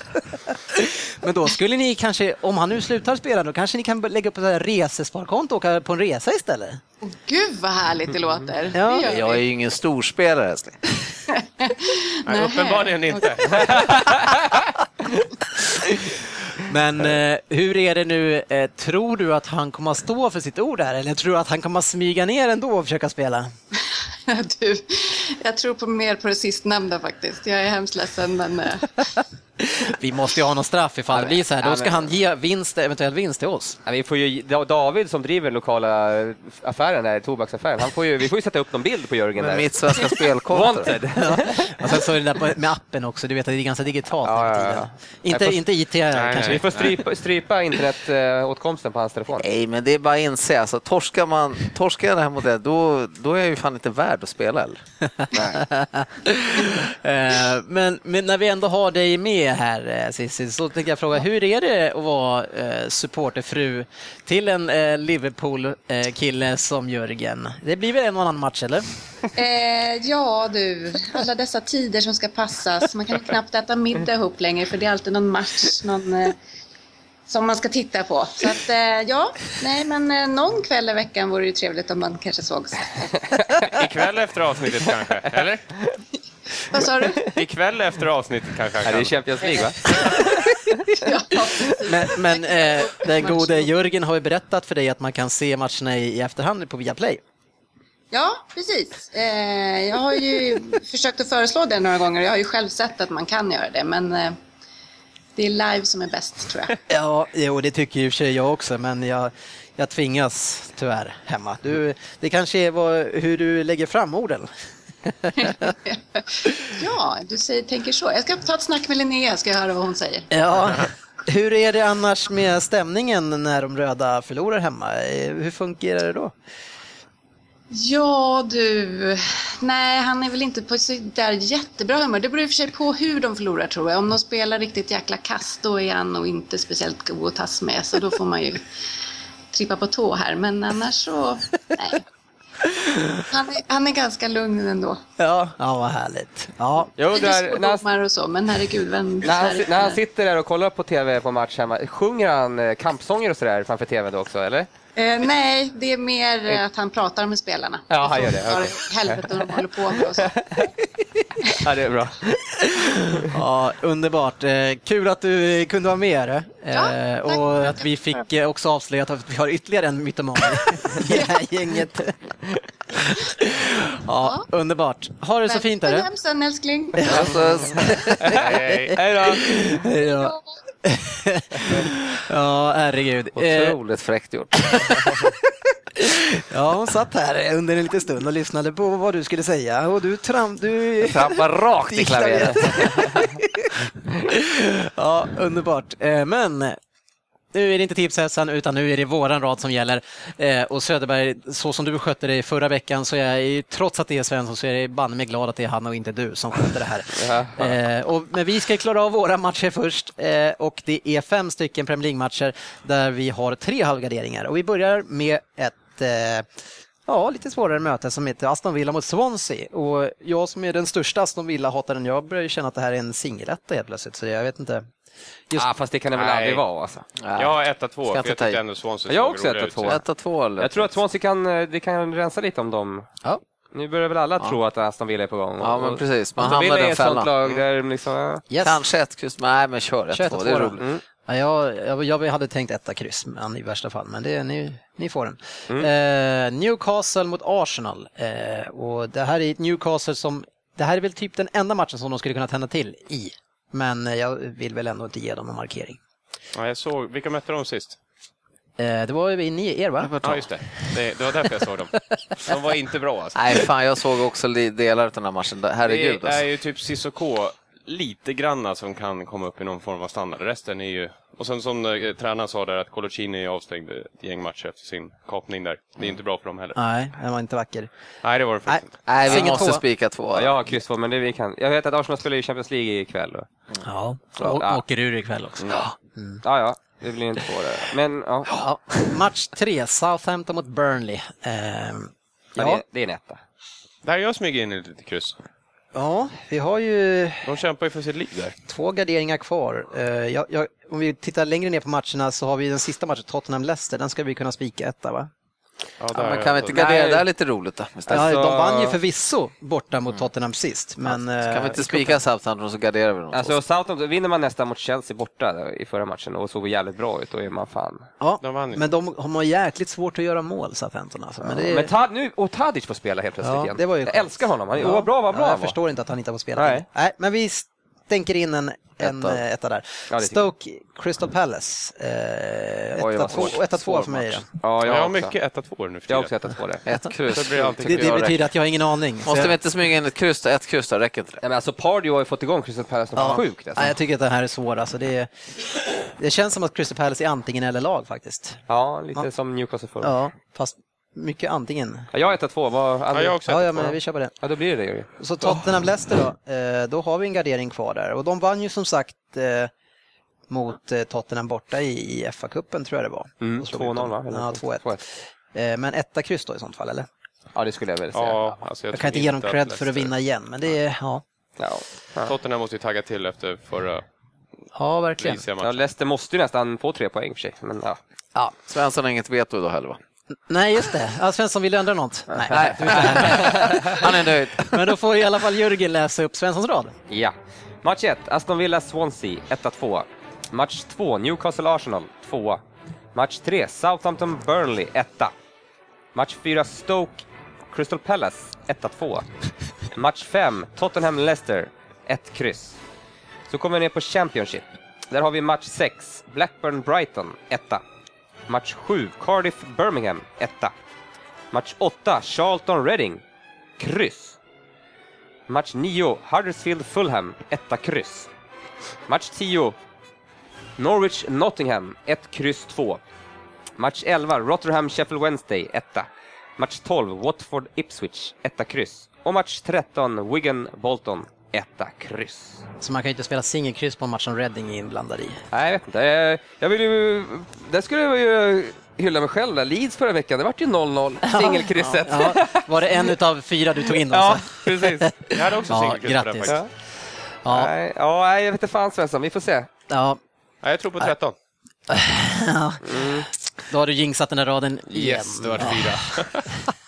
Men då skulle ni kanske, om han nu slutar spela, då kanske ni kan lägga upp ett så här resesparkonto och åka på en resa istället? Åh, Gud vad härligt det låter. Ja, det Jag är ju ingen storspelare. Nej, uppenbarligen inte. Men eh, hur är det nu, eh, tror du att han kommer att stå för sitt ord här eller tror du att han kommer att smyga ner ändå och försöka spela? Du, jag tror på mer på det sistnämnda faktiskt. Jag är hemskt ledsen men eh, vi måste ju ha någon straff ifall det blir så här. Då ska han ge vinst, eventuell vinst till oss. Ja, vi får ju, David som driver den lokala affären, där, tobaksaffären, han får ju, vi får ju sätta upp någon bild på Jörgen Med där. mitt svenska spelkonto. Wanted! Och sen så är det där med appen också, du vet att det är ganska digitalt Ja, ja, ja. Inte, får- inte IT kanske. Vi får strypa, strypa internetåtkomsten på hans telefon. Nej, men det är bara att inse, alltså, torskar, man, torskar jag den här modellen, då, då är jag ju fan inte värd att spela. Eller? Eh, men, men när vi ändå har dig med här eh, Cissi, så tänkte jag fråga, hur är det att vara eh, supporterfru till en eh, Liverpool-kille som Jörgen? Det blir väl en och annan match, eller? eh, ja du, alla dessa tider som ska passas. Man kan knappt äta middag ihop längre för det är alltid någon match någon, eh, som man ska titta på. Så att eh, ja, nej men eh, någon kväll i veckan vore det ju trevligt om man kanske sågs. Ikväll efter avsnittet kanske, eller? Vad sa du? Ikväll efter avsnittet kanske Ja, han det är kan. Champions League va? Ja. Men, men eh, den gode Jörgen har ju berättat för dig att man kan se matcherna i, i efterhand på Viaplay. Ja, precis. Eh, jag har ju försökt att föreslå det några gånger. Jag har ju själv sett att man kan göra det, men eh, det är live som är bäst tror jag. Ja, jo, det tycker ju för sig jag också, men jag, jag tvingas tyvärr hemma. Du, det kanske är vad, hur du lägger fram orden. Ja, du säger, tänker så. Jag ska ta ett snack med Linnea, ska jag höra vad hon säger. Ja, hur är det annars med stämningen när de röda förlorar hemma? Hur fungerar det då? Ja du, nej han är väl inte på så där jättebra humör. Det beror i och för sig på hur de förlorar tror jag. Om de spelar riktigt jäkla kast då är han nog inte speciellt god att tas med. Så då får man ju trippa på tå här. Men annars så, nej. Han är, han är ganska lugn ändå. Ja, ja vad härligt. Ja, Jag Lite undrar, när han, och så, men herregud, vem... när, han, när han sitter där och kollar på TV på match hemma, sjunger han eh, kampsånger och sådär framför TV då också, eller? Eh, nej, det är mer eh, att han pratar med spelarna. Ja, han gör det, okej. helvete de håller på med och så. Ja, det är bra. ja underbart. Eh, kul att du kunde vara med. Eh, Ja, tack. och att vi fick också avslöjat att vi har ytterligare en mytoman i det här gänget. ja, underbart. Ha det så fint. Är hem sen älskling. Alltså, Hej, hej. Hej då! Ja. herregud. Otroligt fräckt gjort. ja, hon satt här under en liten stund och lyssnade på vad du skulle säga och du tram... Du... Trampar rakt i klaveret. ja, underbart. Eh, Men nu är det inte tipshässan utan nu är det våran rad som gäller. Eh, och Söderberg, så som du skötte det förra veckan så är jag, trots att det är Svensson, så är jag banne mig glad att det är han och inte du som sköter det här. eh, och, men vi ska klara av våra matcher först eh, och det är fem stycken Premier League-matcher där vi har tre halvgarderingar. Och vi börjar med ett eh, ja, lite svårare möte som heter Aston Villa mot Swansea. Och jag som är den största Aston Villa-hataren, jag börjar känna att det här är en singeletta helt plötsligt, så jag vet inte. Just... Ah, fast det kan det väl Nej. aldrig vara alltså. Jag har 1-2, för jag tyckte ändå Swansea Jag har också roligare 1-2. ut. Etta, två eller? Jag tror att Swansea kan, eh, det kan rensa lite om dem. Ja. Nu börjar väl alla tro att Aston Villa är på gång. Ja, men precis. Man Aston Villa är den ett sånt lag där liksom... ja. Yes. Kanske ett kryss. Nej, men kör ett, Kör ett, två. två Det är roligt. Mm. Ja, jag, jag, hade tänkt etta kryss men i värsta fall, men det, ni, ni får den. Mm. Eh, Newcastle mot Arsenal. Eh, och det här är Newcastle som, det här är väl typ den enda matchen som de skulle kunna tända till i. Men jag vill väl ändå inte ge dem en markering. Ja, jag såg, vilka mötte de sist? Eh, det var ju ni, er va? Ja, just det. det. Var därför jag såg dem. De var inte bra alltså. Nej, fan, jag såg också delar av den här matchen. Herregud Det är alltså. ju typ Cissoko lite granna som kan komma upp i någon form av standard. Resten är ju... Och sen som eh, tränaren sa där att Colocini är avstängd ett gäng matcher efter sin kapning där. Det är inte bra för dem heller. Nej, den var inte vacker. Nej, det var det Nej. faktiskt inte. Nej, vi Ingen måste spika två. Ja, kryss två, men det vi kan. Jag vet att Arsenal spelar i Champions League ikväll. Och... Ja, Ja. och åker ur ikväll också. Ja, ja, det blir inte två där. Men ja, Ja. Match tre, Southampton mot Burnley. Eh, ja. ja, Det, det är en etta. Där jag smyger in ett litet kryss. Ja, vi har ju De kämpar ju för sitt liv där. Två garderingar kvar. Eh, jag, jag, om vi tittar längre ner på matcherna så har vi den sista matchen, Tottenham-Leicester. Den ska vi kunna spika etta va? Ja, Ja, där men kan vi inte gardera det här lite roligt då? Ja, Alltså- de vann ju förvisso borta mot Tottenham sist. Men, Kan vi eh, inte spika Southampton så garderar vi dem? Alltså Southampton, vinner man nästan mot Chelsea borta i förra matchen och såg jävligt bra ut, då är man fan... ja, De men de har jäkligt svårt att göra mål, Southampton. Alltså. Men det, Men Tad, nu, och Tadic får spela helt plötsligt Ja, igen. det var ju jag älskar honom, han, Ja. vad bra, vad bra ja, Jag var. förstår inte att han inte har fått spela. Nej. Nej, men vi stänker in en, en Etta. etta. etta där. Ja. Stoke, Crystal Palace. Eh, etta, två, etta, två för mig. Då. Ja, Jag jag, har också. mycket 1 2 nu för Jag har också ettat på det. Ett kryss. Det alltid Det, det betyder att jag har ingen aning. Måste jag- vi inte smyga in ett kryss då? Ett kryss då, räcker inte det? Men alltså Pardew har ju fått igång Crystal Palace något sjukt. Alltså. Nej, jag tycker att det här är svårt. Alltså, det, det känns som att Crystal Palace är antingen eller lag faktiskt. Ja, lite Ja. som Newcastle förra. Ja, fast mycket antingen. Ja, jag har ettat två. Vad, Ja, jag har också Ja, 1 ja, men vi kör på det. ja, då blir det det. Så Tottenham-Leicester då, eh, då har vi en gardering kvar där. Och de vann ju som sagt eh, mot eh, Tottenham borta i, i FA-cupen tror jag det var. Mm, Och slog 2-0 ut dem. va? Eller Ja, 2-1. 2-1. Eh, men etta kryss då i sånt fall, eller? Ja, det skulle jag väl säga. Ja, alltså jag, Jag kan inte ge dem cred för att vinna igen, men det är, ja, Ja. Tottenham måste ju tagga till efter förra ja verkligen. Ja. Leicester måste ju nästan få tre poäng för sig. Men, ja. Ja. Svensson har inget veto då heller va? Nej, just det. Ja, Svensson, vill du ändra något? Nej. Nej, han är nöjd. Men då får i alla fall Jörgen läsa upp Svenssons rad. ja. Match 1, Aston Villa-Swansea, 1-2. Match 2, Newcastle-Arsenal, 2. Match 3, Southampton-Burnley, 1. Match 4, Stoke-Crystal Palace, 1-2. Match 5, Tottenham-Leicester, 1 kryss. Så kommer vi ner på Championship. Där har vi match 6, Blackburn-Brighton, 1. Match 7, Cardiff-Birmingham, 1. Match 8, Charlton-Reading, kryss. Match 9, Huddersfield-Fulham, 1 kryss. Match 10, Norwich-Nottingham, 1 kryss 2. Match 11, Rotherham-Sheffield Wednesday, 1. Match 12, Watford-Ipswich, 1 kryss. Och match 13, Wigan-Bolton, 1 kryss. Så man kan ju inte spela singelkryss på en match som Reading är inblandad i. Nej, jag vet inte. Jag vill ju... Där skulle jag ju hylla mig själv. Där. Leeds förra veckan, det vart ju 0-0, singelkrysset. Ja, var det en utav fyra du tog in då? Ja, så? precis. Jag hade också Ja, singelkryss den grattis. faktiskt. Ja. Ja, Nej, ja, jag vet inte fan Svensson, vi får se. ja, Nej, jag tror på 13. då har du jinxat den där raden igen. Yes, det var fyra.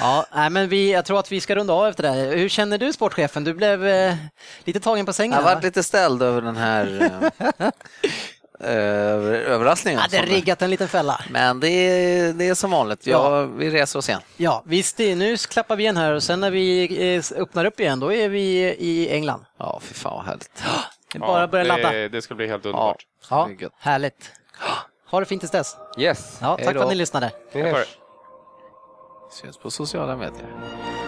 Ja, nej, men vi, jag tror att vi ska runda av efter det här. Hur känner du sportchefen? Du blev eh, lite tagen på sängen. Jag har va? varit lite ställd över den här eh, över, överraskningen. Ja, det är som- riggat en liten fälla. Men det är, det är som vanligt. Ja, Vi reser oss igen. Ja, visst, det- nu klappar vi igen här och sen när vi eh, öppnar upp igen, då är vi i England. Ja, fy fan vad härligt. Det bara att börja ladda. det, ska bli helt Ja, underbart. Ja, gött. härligt. Ha det fint tills dess. Yes, Ja, tack för att ni lyssnade. vi hörs. Syns på sociala medier.